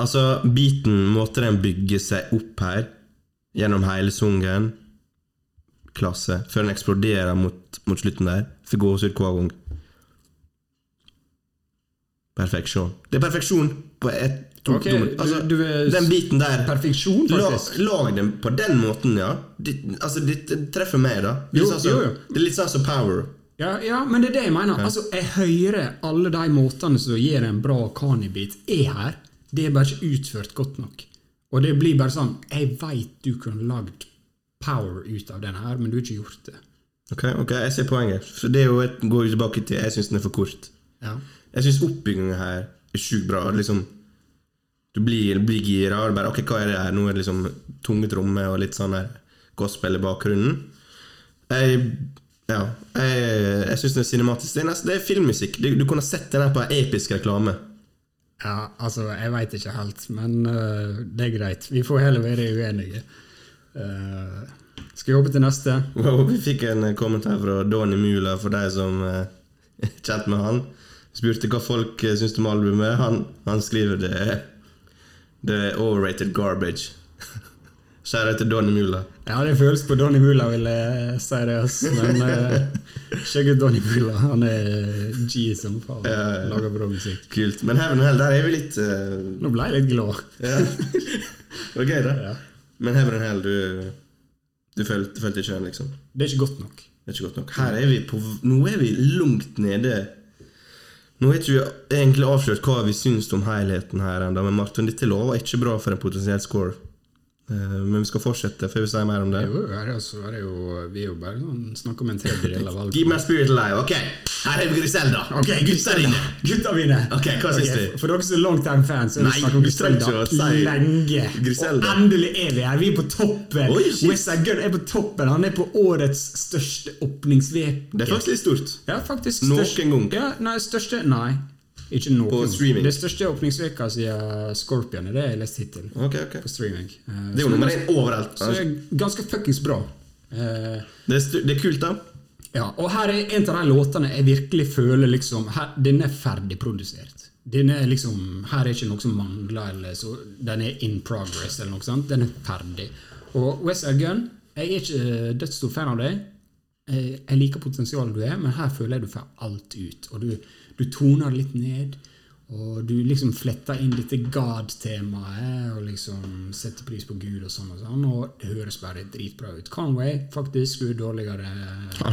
Altså, beaten, måten den bygger seg opp her, gjennom hele sangen Klasse. Før den eksploderer mot, mot slutten der. Får gåsehud hver gang. Perfeksjon. Det er perfeksjon på ett to, Ok, to altså, du- du Den biten der Perfeksjon, faktisk. lag den på den måten, ja. Det, altså, det, treffer meg, da. Det er, Jo, som- jo, det er litt sånn som Power. Ja, ja, men det er det jeg mener. Altså, Jeg hører alle de måtene som gir en bra Kanye-bit, er her. Det er bare ikke utført godt nok. Og det blir bare sånn Jeg veit du kunne lagd power ut av den her, men du har ikke gjort det. Ok, ok, jeg ser poenget. For det er jo et, går tilbake til Jeg syns den er for kort. Ja. Jeg syns oppbygginga her er sjukt bra. Liksom, du blir, blir gira. og Bare, ok, hva er det her? Nå er det liksom tunge trommer og litt sånn her gospel i bakgrunnen. Jeg ja, jeg, jeg syns det er cinematisk. Det er, nesten, det er filmmusikk. Du, du kunne sett den her på en episk reklame. ja, altså, jeg veit ikke helt, men uh, det er greit. Vi får heller være uenige. Uh, skal vi hoppe til neste? Wow, vi fikk en eh, kommentar fra Donny Mula for de som uh, er (laughs) kjent med han. Spurte hva folk uh, syns om albumet. Han, han skriver det det er overrated garbage. (laughs) Kjære til Donny Mula. Ja, det føles på Donny Mula, vil jeg si det. Altså. Men uh, sjekk ut Donny Mula. Han er G som faen. Ja, ja. Lager bra musikk. Kult. Men Heaven and Hell, der er vi litt uh... Nå ble jeg litt glad. ja. Det var gøy, da. Ja. Men Heaven and Hell, du, du følte, følte ikke den, liksom? Det er ikke godt nok. Det er ikke godt nok. Her er vi på Nå er vi langt nede. Nå har vi egentlig avslørt hva vi syns om helheten her ennå, men Martin, dette lover ikke bra for en potensiell score. Eh, Men vi skal fortsette før vi sier mer om det. Jo, her er, altså, her er jo, vi er jo bare sånn, snakker om en tredjedel av alt. Give me a spirit alive. Ok, her er vi Griselda. Ok, Gutta dine. Gutta mine! Ok, hva syns du? For dere som er longtime-fans, så er Nei, det snakk om du trenger ikke å Griselda si lenge. Griselda. Og endelig er vi her! Vi er på toppen! Oi, shit. Westside er på toppen! Han er på årets største åpningsveke. Det er faktisk litt stort. Ja, faktisk. Noen gang. Ja, nei, største Nei, ikke noen. På streaming. Det største åpningsveka siden Scorpion er det jeg har lest hittil. Okay, okay. På streaming. Uh, Det er jo nummer én overalt. Så det er ganske fuckings bra. Uh, Det er, det er kult, da. ja, og her er en av de låtene jeg virkelig føler liksom her, Den er ferdigprodusert. Den er liksom, her er ikke noe som mangler, eller så, den er in progress. eller noe sånt, Den er ferdig. Og Westside Gun Jeg er ikke dødsstor fan av deg. Eh, Jeg liker potensialet du er, men her føler jeg du får alt ut. Og du, du toner det litt ned. Og du liksom fletter inn dette God-temaet og liksom setter pris på Gud og sånn og sånn. Og det høres bare dritbra ut. Conway faktisk skulle dårligere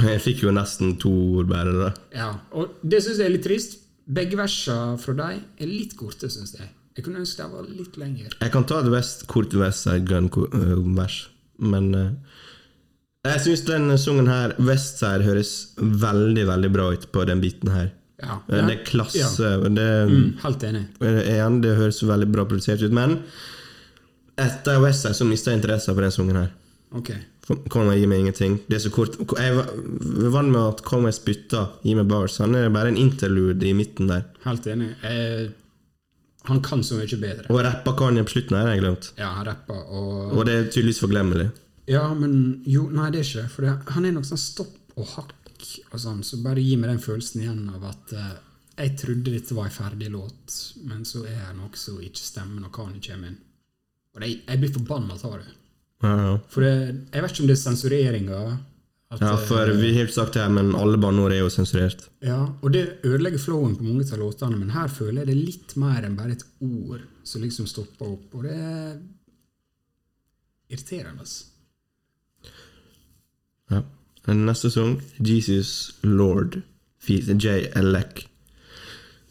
Jeg fikk jo nesten to ord bare, da. ja, og det syns jeg er litt trist. Begge versene fra deg er litt korte, syns jeg. Jeg kunne ønske de var litt lengre. Jeg kan ta det best korte Westside Gun-vers, men eh, jeg syns den sangen her, Westside, høres veldig, veldig bra ut på den biten her. Ja, Eh, Det er klasse. Det, Mm, helt enig. eh, igjen, det høres veldig bra produsert ut, men etter Westside så mista jeg interessen på den sangen her. Okay. For Conway gir meg ingenting. Det er så kort Jeg var vant med at Conway spytta Gi meg bars. Han er bare en interlude i midten der. Helt enig. Eh, han kan så mye bedre. Og rappa Kanye på slutten har jeg glemt. Ja, han rapper og Og det er tydeligvis forglemmelig. Ja, men jo, nei, det er ikke For det, han er nok sånn stopp og hakk og sånn, så bare gi meg den følelsen igjen av at eh, jeg trodde dette var en ferdig låt, men så er det noe som ikke stemmer når Kani kommer inn. Og det, jeg blir forbanna av det. Ja, ja. For det, jeg vet ikke om det er sensureringa. ja, for vi har ikke sagt det her, men alle banneord er jo sensurert. Ja, og det ødelegger flowen på mange av låtene, men her føler jeg det er litt mer enn bare et ord som liksom stopper opp, og det er irriterende. Ja. Den neste sang, Jesus Lord. J. Elec.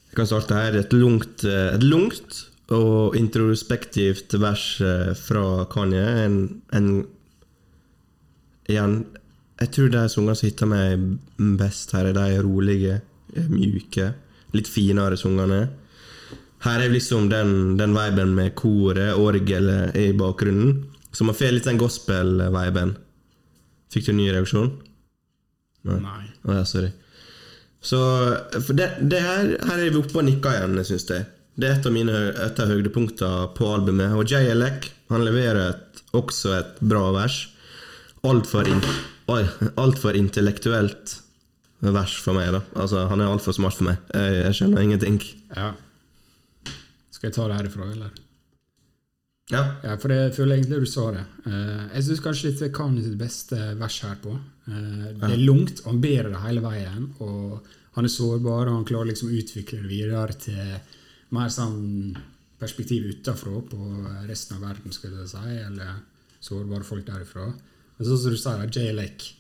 Jeg kan starte her. Et langt, eh, et langt og introspektivt vers eh, fra Kanye. En, en Igjen, jeg tror de sangene som hitter meg best her, er de rolige, eh, mjuke, litt finere sangene. Her er liksom den, den viben med koret, orgelet i bakgrunnen. Så man får litt den gospel-viben. Fikk du en ny reaksjon? Nei. Å ja, sorry. Så det, det her, her er vi oppe og nikker igjen, syns jeg. Det er et av mine et av høydepunktene på albumet. Og Jay Alec, han leverer et, også et bra vers. Altfor in, alt for intellektuelt vers for meg. da Altså Han er altfor smart for meg. Jeg, jeg skjønner ingenting. Ja. Skal jeg ta det herifra, eller? Ja, Ja, for jeg føler egentlig du sa det. Eh, jeg syns kanskje dette er Kanye sitt beste vers her på. Eh, det er langt, og han ber det hele veien. Og han er sårbar, og han klarer liksom å utvikle det videre til mer sånn perspektiv utafra på resten av verden, skulle jeg si, eller sårbare folk derifra. Men sånn som du sier, Jay Lake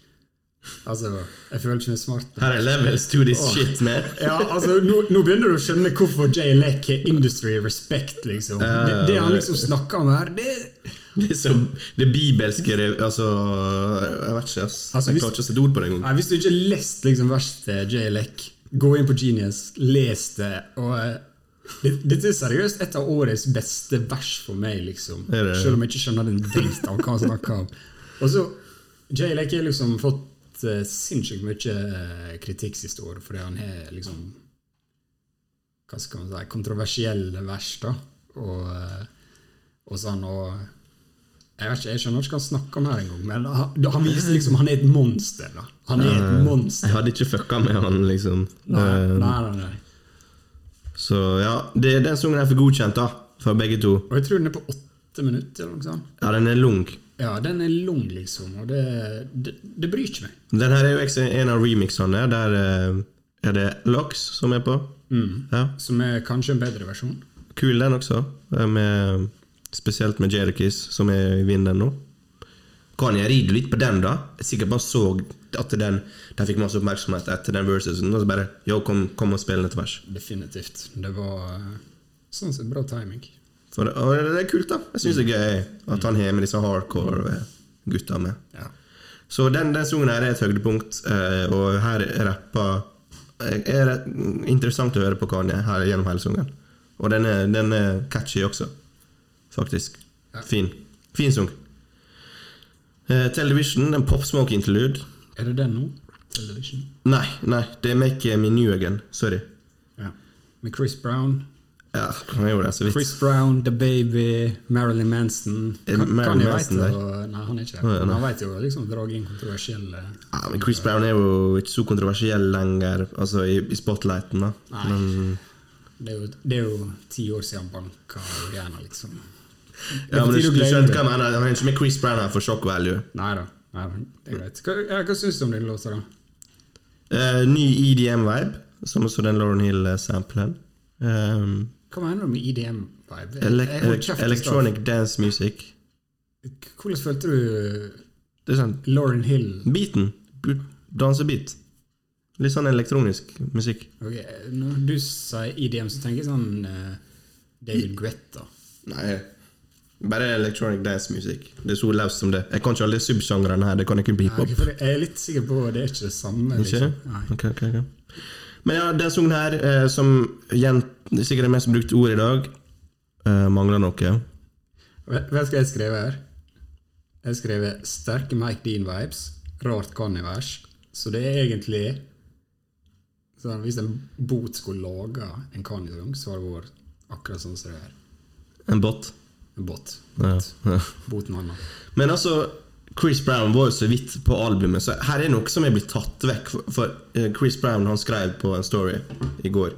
Altså, jeg føler ikke meg smart. her er levels to this oh. shit, man. Ja, altså, nå, nå begynner du å skjønne hvorfor Jay Lek har industry respect, liksom. Det, det han liksom snakker om her, det Det så Det bibelske det- Altså Jeg vet ikke, ass. Altså, jeg klarer ikke å sette ord på det engang. Hvis du ikke har lest liksom, verset Jay Lek, gå inn på Genius, les det. Og eh, det- Dette er seriøst et av årets beste vers for meg, liksom. Selv om jeg ikke skjønner den dritt av hva han snakker om. Og så Jay Lek har liksom fått uh, sinnssykt mye eh, kritikk siste år fordi han har liksom Hva skal man si kontroversielle vers, da. Og, eh, og sånn, og jeg vet ikke, jeg skjønner ikke hva han snakker om her engang, men han, han viser liksom han er et monster. da. Han er et monster. Jeg hadde ikke fucka med han, liksom. Nei, Eh, nei, nei, nei. Så ja, det, den sangen er for godkjent, da. For begge to. Og jeg tror den er på åtte minutter. eller noe sånt. Ja, den er lang. Ja, den er lang, liksom, og det, det, det bryr ikke meg. Den her er jo en av remixene. Der eh, er det Lox som er på. Ja, Som er kanskje en bedre versjon. Kul, den også. eh, Med spesielt med Jadakiss, som er i vinden nå. Kan jeg ride litt på den, da. Sikkert bare så at den, den fikk masse oppmerksomhet etter den versusen. Og så bare Yo, kom, kom og spill et vers. Definitivt. Det var eh, sånn sett bra timing. For det, og det er kult, da. Jeg syns det er gøy at han har med disse hardcore gutta med. Ja. Så den, den sangen her er et høydepunkt, eh, og her rapper eh, er det interessant å høre på Kanye her gjennom hele sangen. Og den er, den er catchy også, faktisk. Ja. Fin. Fin sang. Eh, Television, en popsmoke interlude. Er det den nå? Television? Nei, nei, det er Make Me New Again. Sorry. Ja. Med Chris Brown. Ja, han gjorde det så vidt. Chris Brown, The Baby, Marilyn Manson. Er Kan- Marilyn Kanye Manson vet og, Nei, han er ikke det. Nei. han vet jo liksom dra inn kontroversielle Ja, men Chris Brown er jo ikke så kontroversiell lenger, altså i, i spotlighten, da. Nei. Men, Det er jo, det er jo ti år siden han banka Rihanna, liksom. ja, men du, du skjønner hva jeg mener. Han er ikke med Chris Brown her for shock value. Nei da. Nei, det er greit. Hva, hva syns du om den låta, da? Uh, ny EDM-vibe, som også den Lauren Hill-samplen. Um, Hva mener du med EDM-vibe? Elek electronic dance music. Hvordan følte du Det er sånn Lauren Hill Beaten. Dansebeat. Litt sånn elektronisk musikk. Ok, Når du sier EDM, så tenker jeg sånn uh, David Guetta. Nei, bare electronic dance musikk. Det er så løst som det. Jeg kan ikke alle subsjangrene her. Det kan jeg kun på hiphop. Okay, jeg er litt sikker på at det er ikke det samme. Ikke? Liksom. Okay, ok, ok. Men ja, den sangen her, eh, som igjen, sikkert er mest brukte ord i dag, eh, mangler noe. Hva skal jeg skrive her? Jeg skrev 'sterke Mike Dean-vibes', rart Kanye-vers. Så det er egentlig sånn, Hvis en bot skulle lage en Kanye-sang, så hadde det vært akkurat sånn som det er. En bot. En bot. Ja. ja. (laughs) Boten. Men altså, Chris Brown var jo så vidt på albumet, så her er noe som er blitt tatt vekk. For, eh, Chris Brown han skrev på en story i går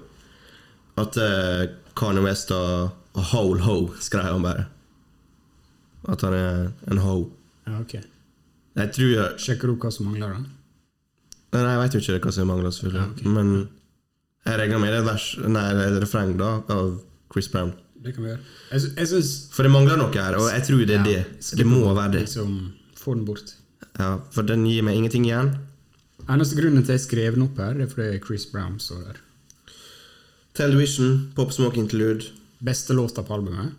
at uh, Kanye West og Hole ho, skrev han bare. At han er en ho. Ja, ok. Jeg tror jeg, Sjekker du hva som mangler, da? Nei, jeg vet jo ikke hva som mangler, selvfølgelig. Ja, okay. Men jeg regner med det er et vers, nei, det et refreng da, av Chris Brown. Det kan vi gjøre. Jeg, jeg synes... For det mangler noe her, og jeg tror det er Ja, det. Det må være det. Liksom, få den bort. Ja, for den gir meg ingenting igjen. Eneste grunnen til at jeg skrev den opp her, er fordi Chris Brown står der. Television, Pop Smoke Interlude. Beste låta på albumet.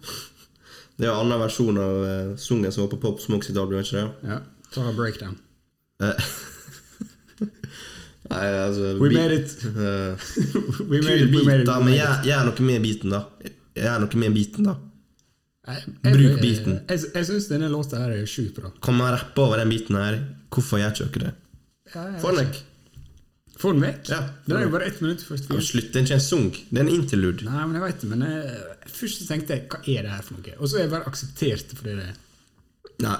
Det er en annen versjon av uh, sungen som var på Pop Smoke sitt album, ikke det? Ja, ta breakdown. Eh, (laughs) Nei, altså We made it. Uh, (laughs) (laughs) We made it, we made it. men gjør noe med beaten, da. Gjør noe med beaten, da. Jeg- jeg- Bruk jeg- Jeg, jeg syns denne låta her er sjukt bra. Kan man rappe over den beaten her? Hvorfor gjør ikke det? Ja, Få den vekk. Få den vekk? Ja, Den er jo bare ett minutt først. Ja, Slutt, det er ikke en sung. Det er en interlude. Nei, men jeg vet det, men jeg, først tenkte jeg hva er det her for noe? Og så er jeg bare akseptert det fordi det er Nei.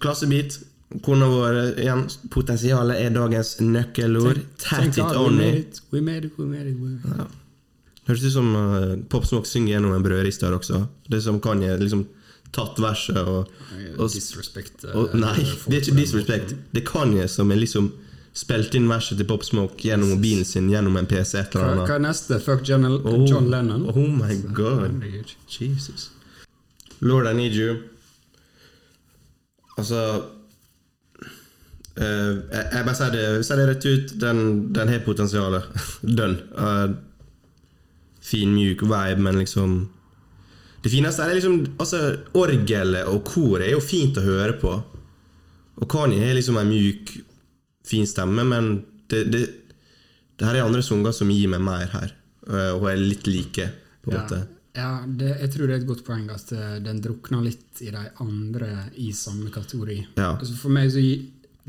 Klassebit. Kona vår igjen. Potensialet er dagens nøkkelord. Tat it only. on we made it. we made it, we made it. It. Høres ut som uh, Pop Smoke synger gjennom en brødrist her også. Det er som Kanye liksom tatt verset og, og Disrespect. eh, Og, nei, det er ikke disrespect. Det er Kanye som er liksom spilt inn verset til Pop Smoke gjennom mobilen sin, gjennom en PC. et eller annet. hva er neste? Fuck John, Oh, John Lennon? Oh my god. Jesus. Lord, I need you. Altså uh, jeg, jeg bare sier det, sier det rett ut. Den, den har potensialet. (laughs) Done. Eh, fin, mjuk vibe, men liksom Det fineste er liksom altså, Orgelet og koret er jo fint å høre på. Og Kanye har liksom en mjuk, fin stemme, men det, det, det her er andre sanger som gir meg mer her, eh, og er litt like, på en Ja, måte. ja det, jeg tror det er et godt poeng at eh, den drukner litt i de andre i samme kategori. Ja. Altså for meg så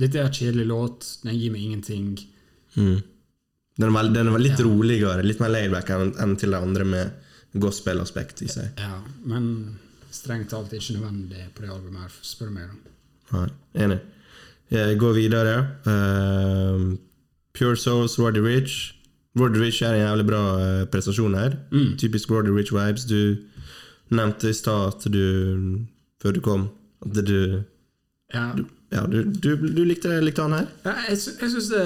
Dette er en kjedelig låt, den gir meg ingenting. Mm. Den, er den er litt Ja. roligere, litt mer laidback enn enn til de andre med gospel-aspekt i seg. Ja, men strengt talt ikke nødvendig på det albumet her, spør du meg. Nei, enig. Jeg går videre. Uh, Pure Souls, Roddy Rich. Roddy Rich er en jævlig bra eh, prestasjon her. Mm. Typisk Roddy Rich vibes. Du nevnte i stad at du, før du kom, at du Ja. Ja, du, du, du likte, likte han her? Ja, jeg, jeg synes det,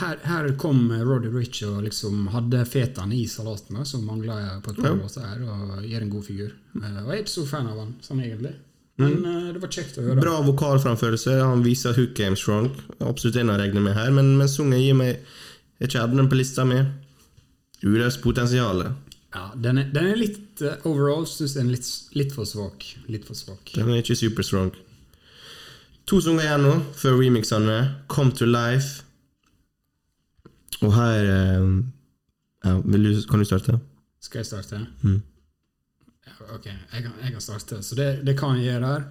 her, her kom Roddy Rich og liksom hadde fetaen i salatene som mangla på et par Ja. låter her, og gjør en god figur. Eh, Og jeg er ikke så fan av han, sånn egentlig. Men mm. det var kjekt å høre. Mm. Bra vokalframførelse. Han viser hook game strong. Absolutt en å regne med her, men, men sangen gir meg ikke hadde den på lista mi. Uløst potensial. Ja, den, er, den er litt eh, Overall syns jeg er litt, litt for svak. Litt for svak. Den er ikke super strong. To sanger igjen nå, før remixene. Come to life. Og her eh, ja, du, Kan du starte? Skal jeg starte? Mm. Ja, ok, jeg kan, jeg kan starte. Så det, det kan jeg gjøre her.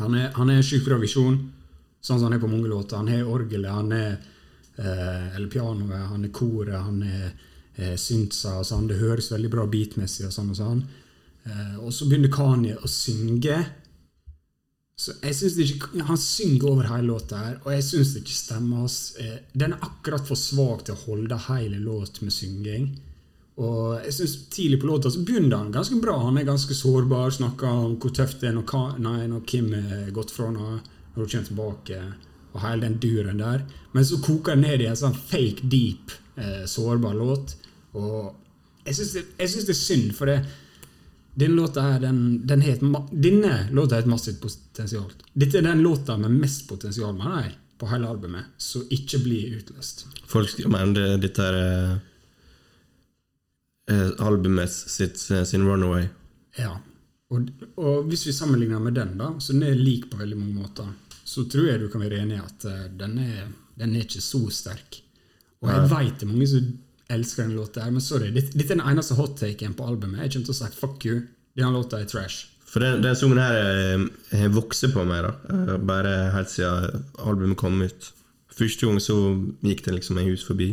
Han han er sjukt bra visjon, sånn som han er på mange låter. Han har orgelet, han er eh, eller pianoet, han er koret, han er eh, syntsa og sånn. Det høres veldig bra beatmessig og sånn og sånn. Eh, og så begynner Kanye å synge. Så jeg synes det ikke, Han synger over hele låta, her, og jeg syns det ikke stemmer. hans. Eh, Den er akkurat for svak til å holde hele låt med synging. Og jeg synes Tidlig på låta så begynner han ganske bra. Han er ganske sårbar, snakker om hvor tøft det er når, nei, når Kim er gått fra henne, når hun kommer tilbake, og hele den duren der. Men så koker det ned i en sånn fake deep, eh, sårbar låt. Og jeg syns det, det er synd, for det, denne låta her, den, den het, et denne låta har et massivt potensial. Dette er den låta med mest potensial mener jeg, på hele albumet, som ikke blir utløst. Folk skriver men dette er eh, eh, albumet sitt, eh, sin Runaway. Ja. Og, og hvis vi sammenligner med den, da, så den er lik på veldig mange måter, så tror jeg du kan være enig i at eh, den, er, den er ikke så sterk. Og jeg veit det er mange som elsker den låta, men sorry, dette, er den eneste hot-taken på albumet. Jeg kommer til å si fuck you. Denne låta er trash. For den, den sangen her eh, har vokst på meg, da. Eh, Bare helt siden albumet kom ut. Første gang så gikk den liksom en hus forbi.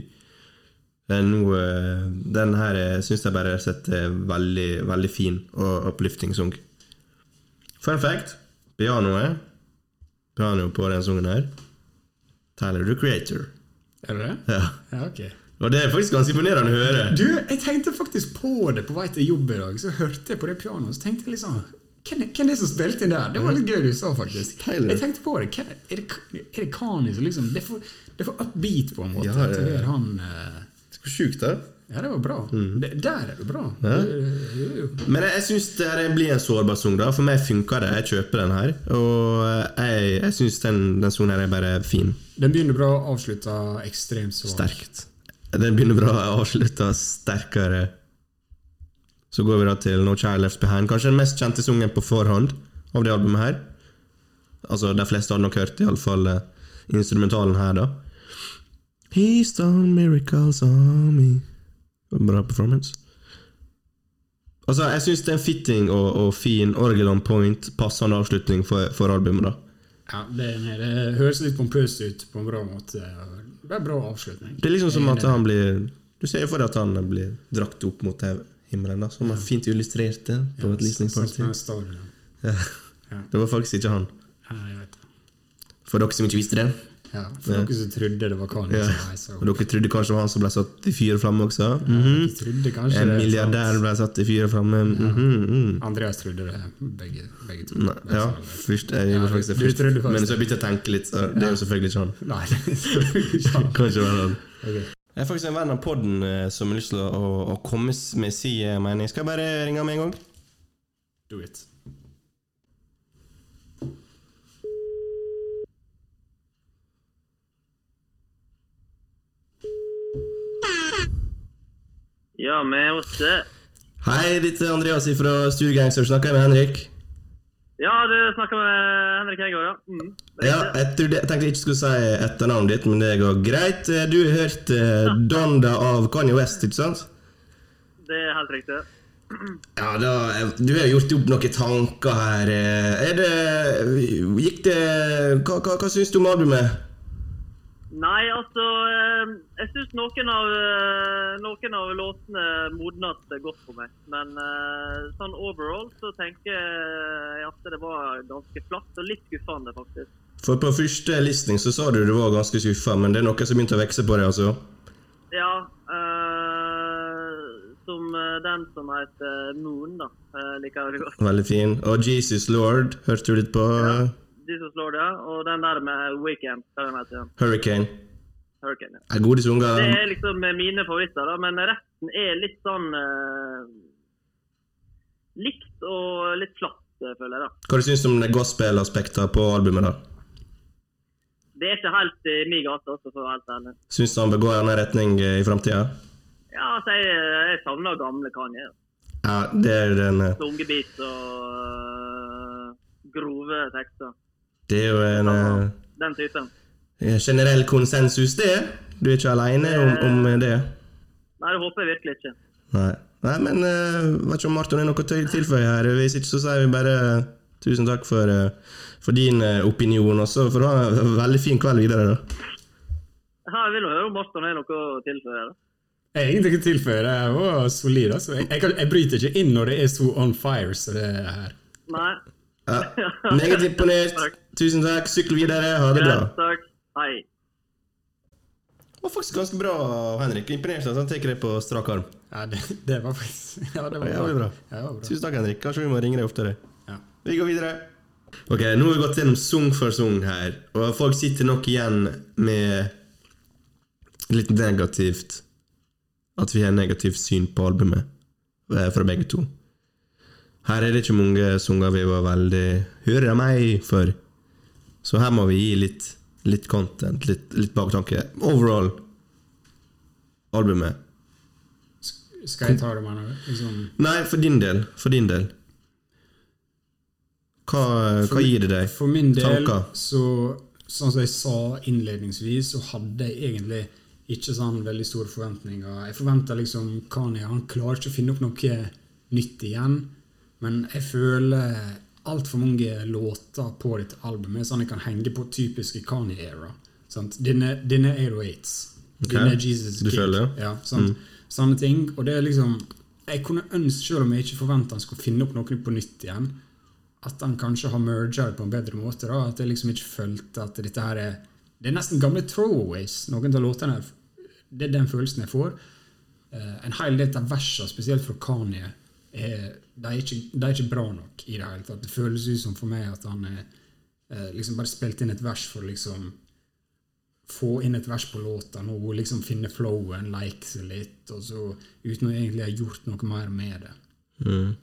Nå, eh, den her syns jeg bare setter veldig, veldig fin og uplifting sang. Fun fact pianoet Piano på den sangen her Tyler the Creator. Er det det? Ja. Ja, ok. Og det er faktisk ganske imponerende å høre. Du, jeg tenkte faktisk på det på vei til jobb i dag. Så hørte jeg på det pianoet, så tenkte jeg liksom hvem er, hvem er det som spilte inn der? Det var litt gøy du sa, faktisk. Tyler. Jeg tenkte på det. Hvem- Er det, er det Kani som liksom Det er for, det er for upbeat, på en måte. Ja, det- er han Uh, Så sjukt, da. Ja, det var bra. Det, der er du bra. Ja. Jo, jo. Men jeg, jeg syns det blir en sårbar sang. For meg funker det. Jeg kjøper den her. Og jeg, jeg syns den, den sangen her er bare fin. Den begynner bra, avslutter ekstremt sårbar. Sterkt. Den begynner bra, avslutta sterkere. Så går vi da til No Child Left Behind. Kanskje den mest kjente sungen på forhånd av det albumet her. Altså, De fleste hadde nok hørt iallfall uh, instrumentalen her, da. He's done miracles on me. Bra performance. Altså, Jeg syns det er en fitting og, og fin orgel on point, passende avslutning for, for albumet. da Ja, det, det høres litt pompøst ut på en bra måte. Det er bra avslutning. Det er liksom som at han blir Du ser for deg at han blir drakt opp mot himmelen, da som han fint illustrerte på et listening party. som en stadion. Ja. Det var faktisk ikke han. Ja, jeg vet. For dere som ikke visste det. Ja, for Ja. dere som trodde det var Kanye Ja. som reiste Og dere trodde kanskje det var han som ble satt i fyr og flamme også? Mm -hmm. En milliardær ble satt i fyr og flamme. Mhm, mhm. Andreas trodde det, begge, begge to. Nei, ja, først, jeg Ja, gjorde faktisk det først. Men så det. begynte jeg å tenke litt, så det er jo selvfølgelig ikke han. (laughs) Nei, det er ikke sant. (laughs) Kanskje det var han. Jeg er faktisk en venn av podden eh, som har lyst til å, å, å komme med si eh, mening. Skal jeg bare ringe ham en gang? Do it. Ja, vi er det. Hei, dette er Andreas fra Studiegangster. Snakker jeg med Henrik? Ja, du snakker med Henrik Hegård, ja. Mm. Ja, jeg, trodde, jeg tenkte jeg ikke skulle si etternavnet ditt, men det går greit. Eh, Du har hørt eh, Donda av Kanye West, ikke sant? Det er helt riktig. Ja, da, eh, Du har gjort opp noen tanker her. eh. Er det Gikk det Hva, hva, hva syns du om albumet? Nei, altså eh, Jeg syns noen av eh, Noen av låtene modnet godt for meg. Men eh, sånn overall så tenker jeg at det var ganske flatt og litt skuffende, faktisk. For på første listing så sa du det var ganske skuffa, men det er noe som begynte å vokse på deg, altså? Ja, eh, som den som heter Moon, da. Eh, liker jeg godt. Veldig fin. Og Jesus Lord hørte du litt på? Ja. Jesus slår ja. Og den der med Weekend. Hurricane. Hurricane. Ja. Er gode sanger. Det er liksom mine favoritter, da, men resten er litt sånn uh, Likt og litt flatt, eh, føler jeg. da. Hva du syns du om det gospel-aspektet på albumet? da? Det er ikke helt i min gate, også, for å være helt ærlig. Syns du han bør gå i annen retning eh, i framtida? Ja, altså, jeg, jeg savner gamle Kanye. Ja, det er den eh, Tungebit og eh, grove tekster. Det er jo en eh, Den typen. generell konsensus, det. Du er ikke aleine om, om det? Nei, det håper jeg virkelig ikke. Nei. Nei, men uh, vet ikke om Marton har noe å tilføye her. Hvis ikke så sier vi bare eh, tusen takk for, eh, for din eh, opinion, også. For du har en veldig fin kveld videre. da. Jeg vil høre om Marton har noe å tilføye. da. Jeg har ingenting å tilføye. Det var solid. Altså. Jeg, jeg, jeg bryter ikke inn når det er så on fire som det er her. Nei. Ja. Meget imponert. Tusen takk. Sykle videre. Ha det bra. Takk. Hei. Det var faktisk ganske bra, Henrik. Imponert at han tar det på strak arm. Ja, det, det var faktisk (laughs) Ja, det var Ja, bra. Ja, det var bra. Tusen takk, Henrik. Kanskje vi må ringe deg oftere. Ja. Vi går videre. Ok, Nå har vi gått gjennom sang for sang her, og folk sitter nok igjen med litt negativt At vi har negativt syn på albumet eh, fra begge to. Her er det ikke mange sanger vi var veldig hører meg for, så her må vi gi litt, litt content, litt, litt baktanke. Overall, albumet. Skal jeg ta det med noe? Liksom, Nei, for din del. For din del. Hva, hva gir det deg? For min del, Tanker? så Sånn som jeg sa innledningsvis, så hadde jeg egentlig ikke sånn veldig store forventninger. Jeg forventa liksom Kani, Han klarer ikke å finne opp noe nytt igjen. Men jeg føler altfor mange låter på dette albumet sånn jeg kan henge på typiske Kanye-era. Denne, denne 808s. Denne Jesus Du Kid. føler det? Ja, sant? Sånne ting. Og det er liksom Jeg kunne ønske, selv om jeg ikke forventa han skulle finne opp noe på nytt igjen, at han kanskje har merga det på en bedre måte. da, At jeg liksom ikke følte at dette her er Det er nesten gamle throwaways, noen av låtene. Det er den følelsen jeg får. Eh, en hel del av versene, spesielt fra Kanye, er, de, er ikke, de er ikke bra nok i det hele tatt. Det føles ut som for meg at han er eh, liksom bare spilt inn et vers for liksom få inn et vers på låta nå, liksom finne flowen, like seg litt, og så uten å egentlig ha gjort noe mer med det. Mm.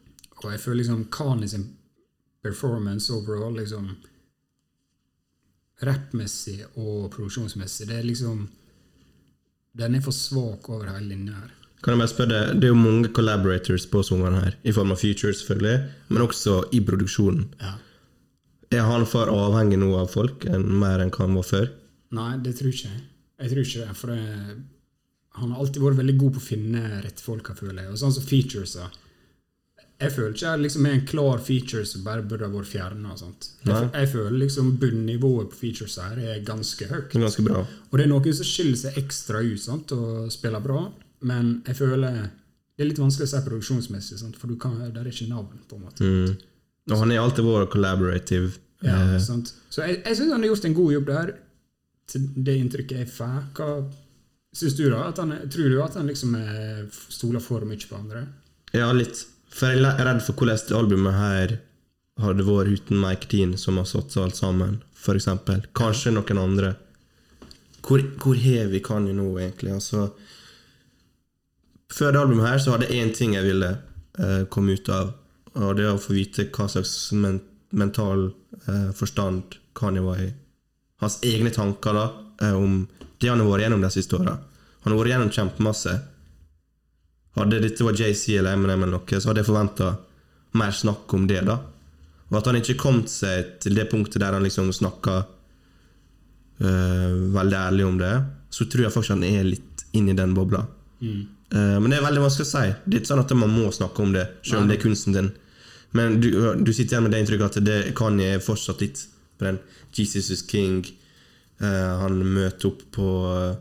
Og jeg føler liksom Kani sin performance overall liksom Rappmessig og produksjonsmessig, det er liksom Den er for svak over hele linja her. Kan jeg bare spørre deg, Det er jo mange collaborators på sangene her, i form av features, selvfølgelig, men også i produksjonen. Ja. Er han for avhengig nå av folk enn mer enn hva han var før? Nei, det tror ikke jeg. Jeg tror ikke det, for det, han har alltid vært veldig god på å finne rette folk, føler jeg. Og sånn som features da. Jeg føler ikke jeg liksom er en klar feature som bare burde ha vært fjerna. Jeg, jeg føler liksom bunnivået på features her er ganske høyt. Ganske bra. Og det er noen som skiller seg ekstra ut sant, og spiller bra, men jeg føler det er litt vanskelig å si produksjonsmessig, sant, for du kan, det er ikke navn. på en måte. Mm. Og han er alltid vår collaborative. Ja, Eh, sant? Så jeg, jeg syns han har gjort en god jobb der, til det inntrykket jeg får. Hva syns du, da? Han, tror du at han liksom er- stoler for mye på andre? ja, litt. For jeg er redd for hvordan det albumet her hadde vært uten Mike Dean, som har satt alt sammen, eksempel. Kanskje noen andre. Hvor, hvor har vi Kanye nå, egentlig? Altså, før det albumet her så hadde jeg én ting jeg ville eh, komme ut av, og det er å få vite hva slags men mental eh, forstand Kanye var i. Hans egne tanker da, eh, om det han har vært gjennom de siste åra. Han har vært gjennom kjempemasse. Hadde dette vært JC eller Eminem eller noe, så hadde jeg forventa mer snakk om det, da. Og at han ikke kom seg til det punktet der han liksom snakka veldig ærlig om det, så tror jeg faktisk han er litt inni den bobla. Eh, men det er veldig vanskelig å si. Det er ikke sånn at man må snakke om det, selv om det er kunsten din. Men du, du sitter igjen med det inntrykket at det Kanye er fortsatt litt på den Jesus is king. Eh, han møter opp på eh,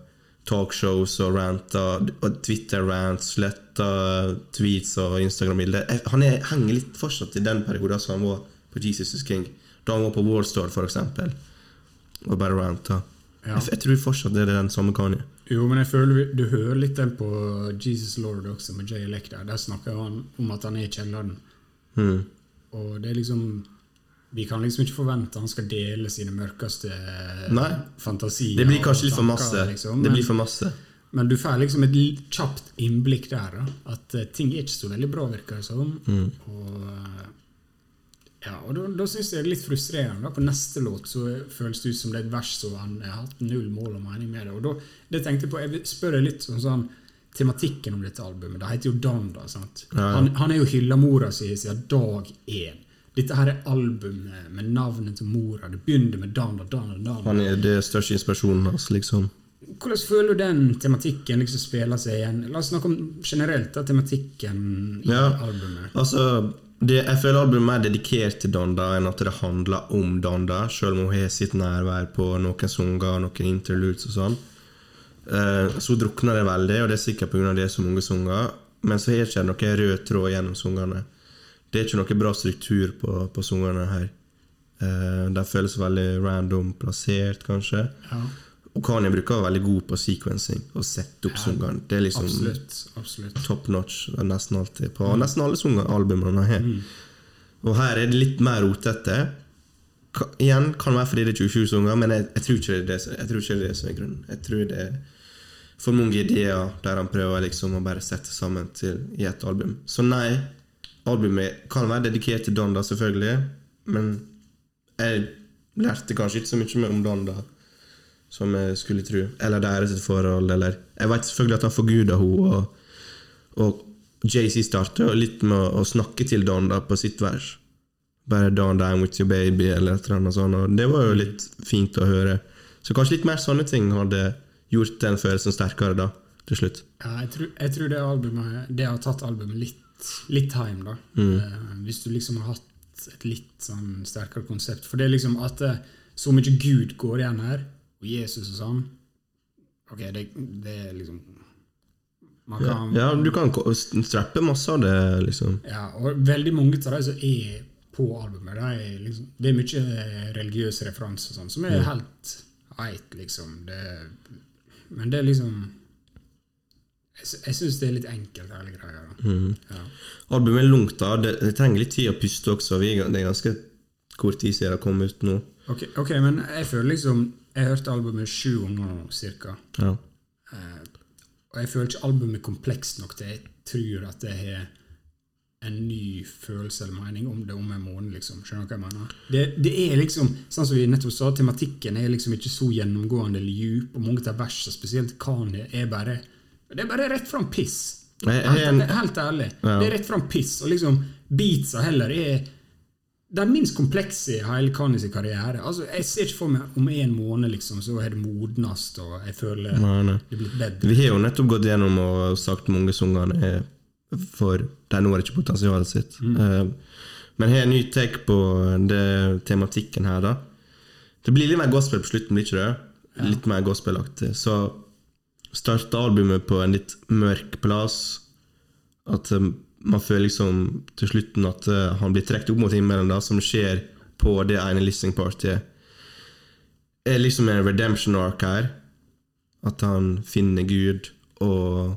talkshows og ranter, Twitter-rants, sletter tweets og Instagram-bilder. Eh, Han er, henger litt fortsatt i den perioden som han var på Jesus is king. Da han var på Wallstore, eksempel, og bare ranta. Ja. Jeg, jeg tror fortsatt det er den samme Kanye. Jo, men jeg føler du hører litt den på Jesus Lord også, med Jay Elect der. Der snakker han om at han er i kjelleren. Mm. Og det er liksom vi kan liksom ikke forvente han skal dele sine mørkeste Nei. fantasier. Det blir kanskje litt for masse. liksom, Det men- blir for masse. Men du får liksom et kjapt innblikk der. Da, at eh, ting er ikke så veldig bra, virker det som. Mm. Og, eh, ja, og da, da syns jeg det er litt frustrerende. På neste låt så føles det ut som det er et vers som han har hatt null mål og mening med det. Og da, det tenkte Jeg på, jeg vil spørre litt om sånn tematikken om dette albumet. Det heter jo Danda. sant? Ja, ja. Han, han er jo hylla mora si siden dag én. Dette her er albumet med navnet til mora. Det begynner med Danda, Danda, Danda. Han er det største inspirasjonen hans, liksom. Hvordan føler du den tematikken liksom spiller seg igjen? La oss snakke om generelt da, tematikken i Ja. albumet. Altså, det, jeg føler albumet er mer dedikert til Donda enn at det handler om Donda, selv om hun har sitt nærvær på noen sanger, noen interludes og sånn. Eh, så drukner det veldig, og det er sikkert pga. det er så mange sanger. Men så har ikke noen rød tråd gjennom sangene. Det er ikke noe bra struktur på, på sangene her. Eh, de føles veldig random plassert, kanskje. Ja, Kanye bruker å være veldig god på sequencing og sette opp sangene. Det er liksom absolutt. absolutt. top notch nesten alltid på nesten alle albumene han har. Og her er det litt mer rotete. Ka, igjen kan det være fordi det er 27 sanger, men jeg, jeg, tror ikke det det, jeg tror ikke det er det som er grunnen. Jeg tror det er for mange ideer der han prøver liksom å bare sette sammen til i et album. Så nei, albumet kan være dedikert til Donda, selvfølgelig, men jeg lærte kanskje ikke så mye mer om Donda som jeg skulle tro. Eller deres sitt forhold, eller Jeg vet selvfølgelig at han forguda henne, og, og JC starter litt med å, snakke til Donda på sitt vers. Bare 'Don down with your baby', eller et eller annet sånt. Og det var jo litt fint å høre. Så kanskje litt mer sånne ting hadde gjort den følelsen sterkere, da, til slutt. Ja, jeg, tror, jeg tror det albumet Det har tatt albumet litt, litt hjem, da. Mm. Uh, hvis du liksom har hatt et litt sånn sterkere konsept. For det er liksom at eh, så mye Gud går igjen her, og Jesus og sånn Ok, det, det er liksom Man Ja, kan ja, du kan strappe masse av det, liksom. Ja, og veldig mange av de som er på albumet, de er liksom, det er mye religiøse referanser sånn, som er helt eit, liksom. Det, men det er liksom Jeg, jeg syns det er litt enkelt, hele greia. Mm. Ja. Albumet er langt, da. Det, det trenger litt tid å puste også. Vi, det er ganske kort tid siden det kom ut nå. Ok, ok, men jeg føler liksom Jeg hørte albumet sju ganger nå, cirka. Ja. Og jeg føler ikke albumet komplekst nok til jeg tror at det har en ny følelse eller mening om det om en måned. liksom. Skjønner du hva jeg mener? Det, det er liksom, sånn som vi nettopp sa, Tematikken er liksom ikke så gjennomgående eller djup, og mange av versene, spesielt Kanye, er bare det er bare rett fram piss. Jeg- jeg Helt, helt ærlig. Ja. Det er rett fram piss. Og liksom beatsa heller er det minst komplekse i hele Kanis karriere. Altså, Jeg ser ikke for meg om en måned liksom, så er det modnest, og jeg føler Nei, nei. det blitt bedre. Vi har jo nettopp gått gjennom og sagt mange sanger er for De når ikke potensialet sitt. Eh, men har en ny take på det tematikken her, da. Det blir litt mer gospel på slutten, blir ikke det? Litt mer gospelaktig. Så starta albumet på en litt mørk plass. At eh, man føler liksom til slutten at eh, han blir trukket opp mot himmelen, da, som skjer på det ene listening partyet. er liksom en redemption arc her. At han finner Gud og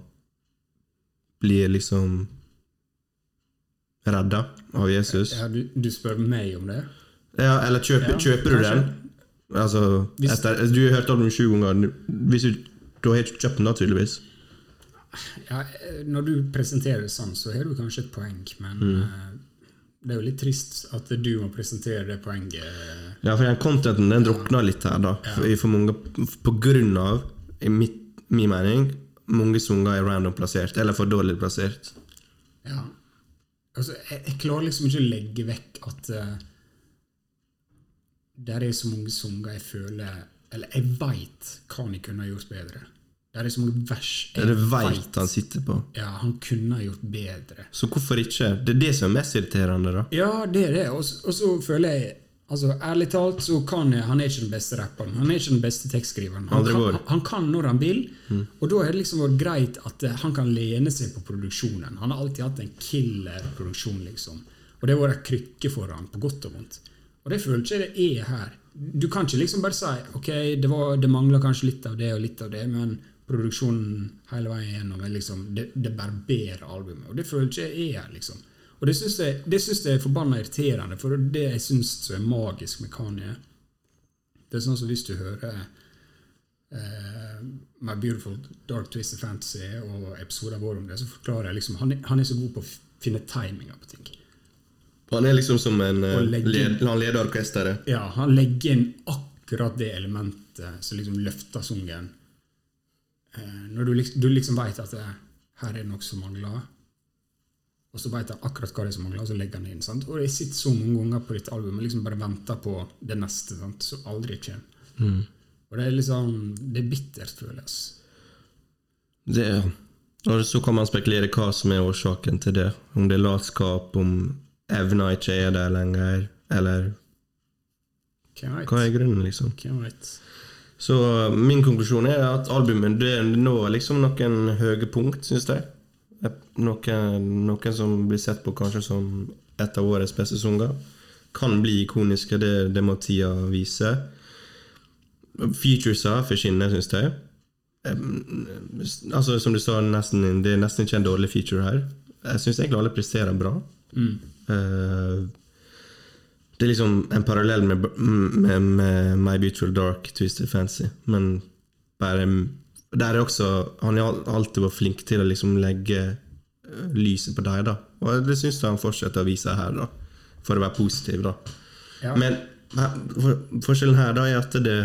blir liksom redda av Jesus. Ja, du, du spør meg om det? Ja, eller kjøper, Ja, kjøper du den? Altså, Hvis- etter, du har hørt albumet sju ganger. Hvis du, du har ikke kjøpt den, da, tydeligvis. Ja, eh, når du presenterer det sånn, så har du kanskje et poeng, men Mm. eh, det er jo litt trist at du må presentere det poenget. Ja, for den contenten den drukner litt her, da. For, for mange, på grunn av, i mitt, min mening, mange sanger er random plassert, eller for dårlig plassert. Ja. Altså, jeg, jeg klarer liksom ikke å legge vekk at uh, der er så mange sanger jeg føler Eller jeg veit de kunne ha gjort bedre. Der er så mange vers Det er det veit han sitter på. Ja, han kunne ha gjort bedre. Så hvorfor ikke? Det er det som er mest irriterende, da. Ja, det er det. Og, så føler jeg Altså, Ærlig talt så kan jeg, han er ikke den beste rapperen. Han er ikke den beste tekstskriveren. Han, kan, han, kan når han vil, og da er det liksom vært greit at eh, han kan lene seg på produksjonen. Han har alltid hatt en killer-produksjon, liksom. Og det har vært en krykke for ham, på godt og vondt. Og det føler ikke jeg det er her. Du kan ikke liksom bare si ok, det, var, det mangler kanskje litt av det og litt av det, men produksjonen hele veien gjennom liksom Det, det barberer albumet. Og det føler ikke jeg er liksom. Og det syns jeg, det syns jeg er forbanna irriterende, for det jeg syns er magisk med Kanye Det er sånn som hvis du hører uh, My Beautiful Dark Twisted Fantasy og episoder våre om det, så forklarer jeg liksom Han han er så god på å finne timinga på ting. Han er liksom som en uh, led, Han leder orkesteret. Ja, han legger inn akkurat det elementet som liksom løfter sungen. Eh, når du, liksom, du liksom veit at det, her er det noe som mangler, og så veit jeg akkurat hva det er som mangler, og så legger han det inn. Sant? Og jeg sitter så mange ganger på dette albumet og liksom bare venter på det neste, sant? som aldri kommer. Og det er liksom Det er bittert, føles. Det, og så kan man spekulere hva som er årsaken til det. Om det er latskap, om evna ikke er der lenger, eller hva er grunnen, liksom. Hvem vet? Så min konklusjon er at albumet det når liksom noen høye punkt, syns jeg. Noen, noen som blir sett på kanskje som et av årets beste sanger. Kan bli ikoniske, det, det må tida vise. Featuresa forsvinner, syns jeg. Altså, som du sa, nesten, det er nesten ikke en dårlig feature her. Jeg syns egentlig alle presterer bra. Eh, det er liksom en parallell med, med, med My Beautiful Dark Twisted Fancy, men bare Der er også Han har alltid vært flink til å liksom legge eh, lyset på deg, da. Og det syns jeg han fortsetter å vise her, da. For å være positiv, da. Ja. Men for, forskjellen her da er at det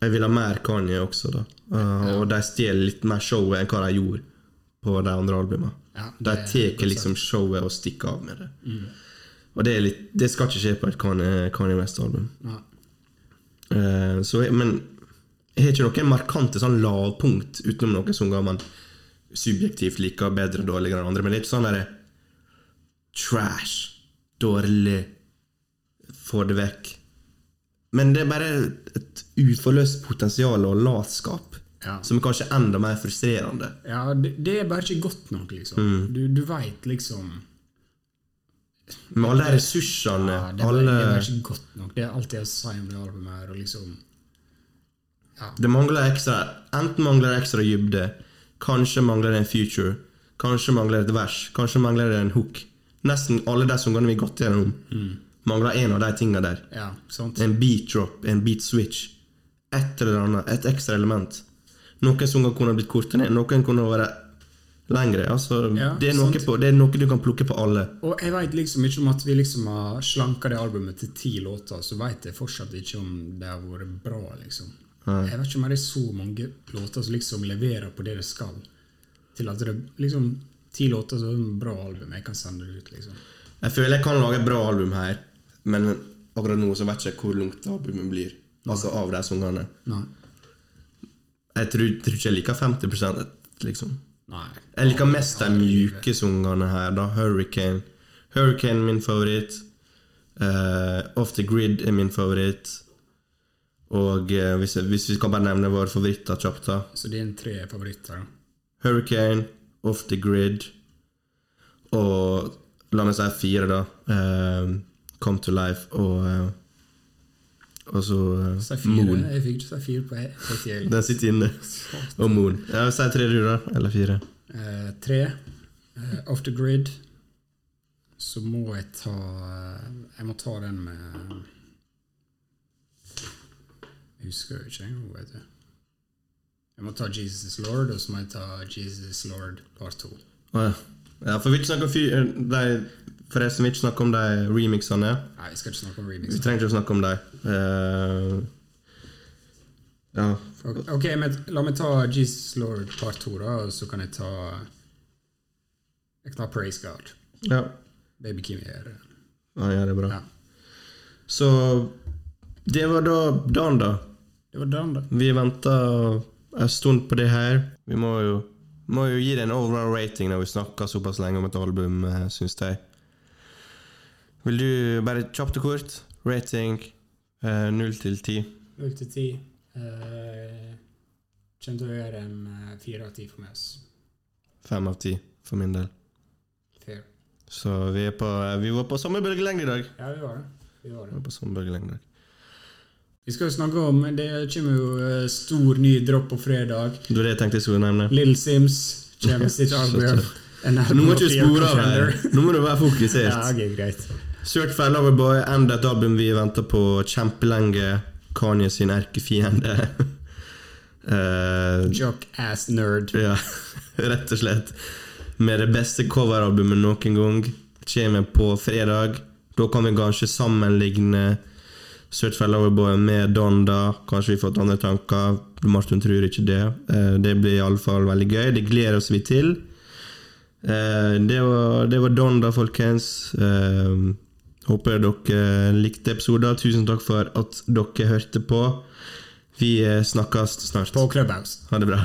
jeg vil ha mer Kanye også, da. Uh, Og de stjeler litt mer showet enn hva de gjorde på de andre albumene. Ja, de tar liksom showet og stikker av med det. Og det, litt, det skal ikke skje på et Kanye, West-album. Eh, men jeg har ikke noen markante sånn lavpunkt utenom noen sanger man subjektivt liker bedre og dårligere enn andre. Men det er ikke sånn derre trash, dårlig, få det vekk. Men det er bare et uforløst potensial og latskap Ja. som er kanskje enda mer frustrerende. Ja, det, det er bare ikke godt nok, liksom. Du, du veit liksom Med alle de ressursene, ja, det, bare, alle det er ikke godt nok. Det er alt jeg sier om det albumet her, liksom Det mangler ekstra Enten mangler det ekstra dybde, kanskje mangler det en future, kanskje mangler det et vers, kanskje mangler det en hook. Nesten alle de sangene vi har gått gjennom, mangler en av de tinga der. Ja, sant? En beat drop, en beat switch. Et eller annet, et ekstra element. Noen sanger kunne blitt kortere ned, noen kunne vært lengre. Altså, Ja, det, er på, det er noe du kan plukke på alle. Og jeg veit liksom ikke om at vi liksom har slanka det albumet til ti låter, så veit jeg fortsatt ikke om det har vært bra, liksom. Jeg vet ikke om det er så mange låter som liksom leverer på det det skal, til at det liksom Ti låter som er et bra album. Jeg kan sende det ut, liksom. Jeg føler jeg kan lage et bra album her, men akkurat nå så vet jeg ikke hvor langt albumet blir. Altså av de sangene. Nei. Jeg tror, tror ikke jeg liker 50 liksom. Nei. Jeg liker mest de mjuke sangene her, da. Hurricane. Hurricane er min favoritt. Uh, Off the Grid er min favoritt. Og uh, hvis, jeg, hvis vi kan bare nevne våre favoritter kjapt, da. Så det en tre favoritter. Hurricane, Off the Grid og La meg si fire, da. Uh, Come to Life og Og så eh, Moon. Jeg fikk ikke si fire på ett. Den sitter inne. Og Moon. Ja, Si tre, du, da. Eller fire. Eh, tre. Eh, off the grid. Så må jeg ta eh, Jeg må ta den med Jeg husker jo ikke engang, vet du. Jeg må ta Jesus is Lord, og så må jeg ta Jesus is Lord part to. Å, ja. ja, for vi snakker om fy- eh, de, vi ikke snakker om de remixene. Nei, Vi skal ikke snakke om remixene. Vi trenger ikke å snakke om dem. Uh, ja. Ok, men la meg ta Jesus Lord part to, da, og så kan jeg ta Jeg kan ta Praise God. ja. Baby Kim er det. Ja, ja, det er bra. Ja. Så det var da dagen, da. Det var dagen, da. Vi venta en stund på det her. Vi må jo, må jo gi det en overall rating når vi snakker såpass lenge om et album, eh, syns jeg. Vil du bare kjapt og kort? Rating eh, 0 til 10. 0 til 10. Eh, kommer til å gjøre en eh, fire av ti for meg. Fem 5 av 10 for min del. Fair. Så vi, er på, vi var på samme bølgelengde i dag. Ja, vi var det. Vi var det. Vi var på samme bølgelengde. Vi skal jo snakke om Det kommer jo eh, stor ny dropp på fredag. Det var det jeg tenkte jeg skulle nevne. Little Sims kommer (laughs) sitt album. (laughs) Nå må du ikke spore av her. Nå må du være (laughs) fokusert. Ja, fokusert. ok, greit. Certified Loverboy, enda et album vi venter på kjempelenge. Kanye sin erkefiende. uh, (laughs) Jock ass nerd. ja, (laughs) rett og slett. Med det beste coveralbumet noen gang. Kommer på fredag. Da kan vi kanskje sammenligne Certified Loverboy med Donda. Kanskje vi har fått andre tanker. Martin tror ikke det. Eh, Det blir iallfall veldig gøy. Det gleder oss vi til. Eh, Det var, det var Donda, folkens. Håper dere likte episoden. Tusen takk for at dere hørte på. Vi eh, snakkes snart. På Clubhouse. Ha det bra.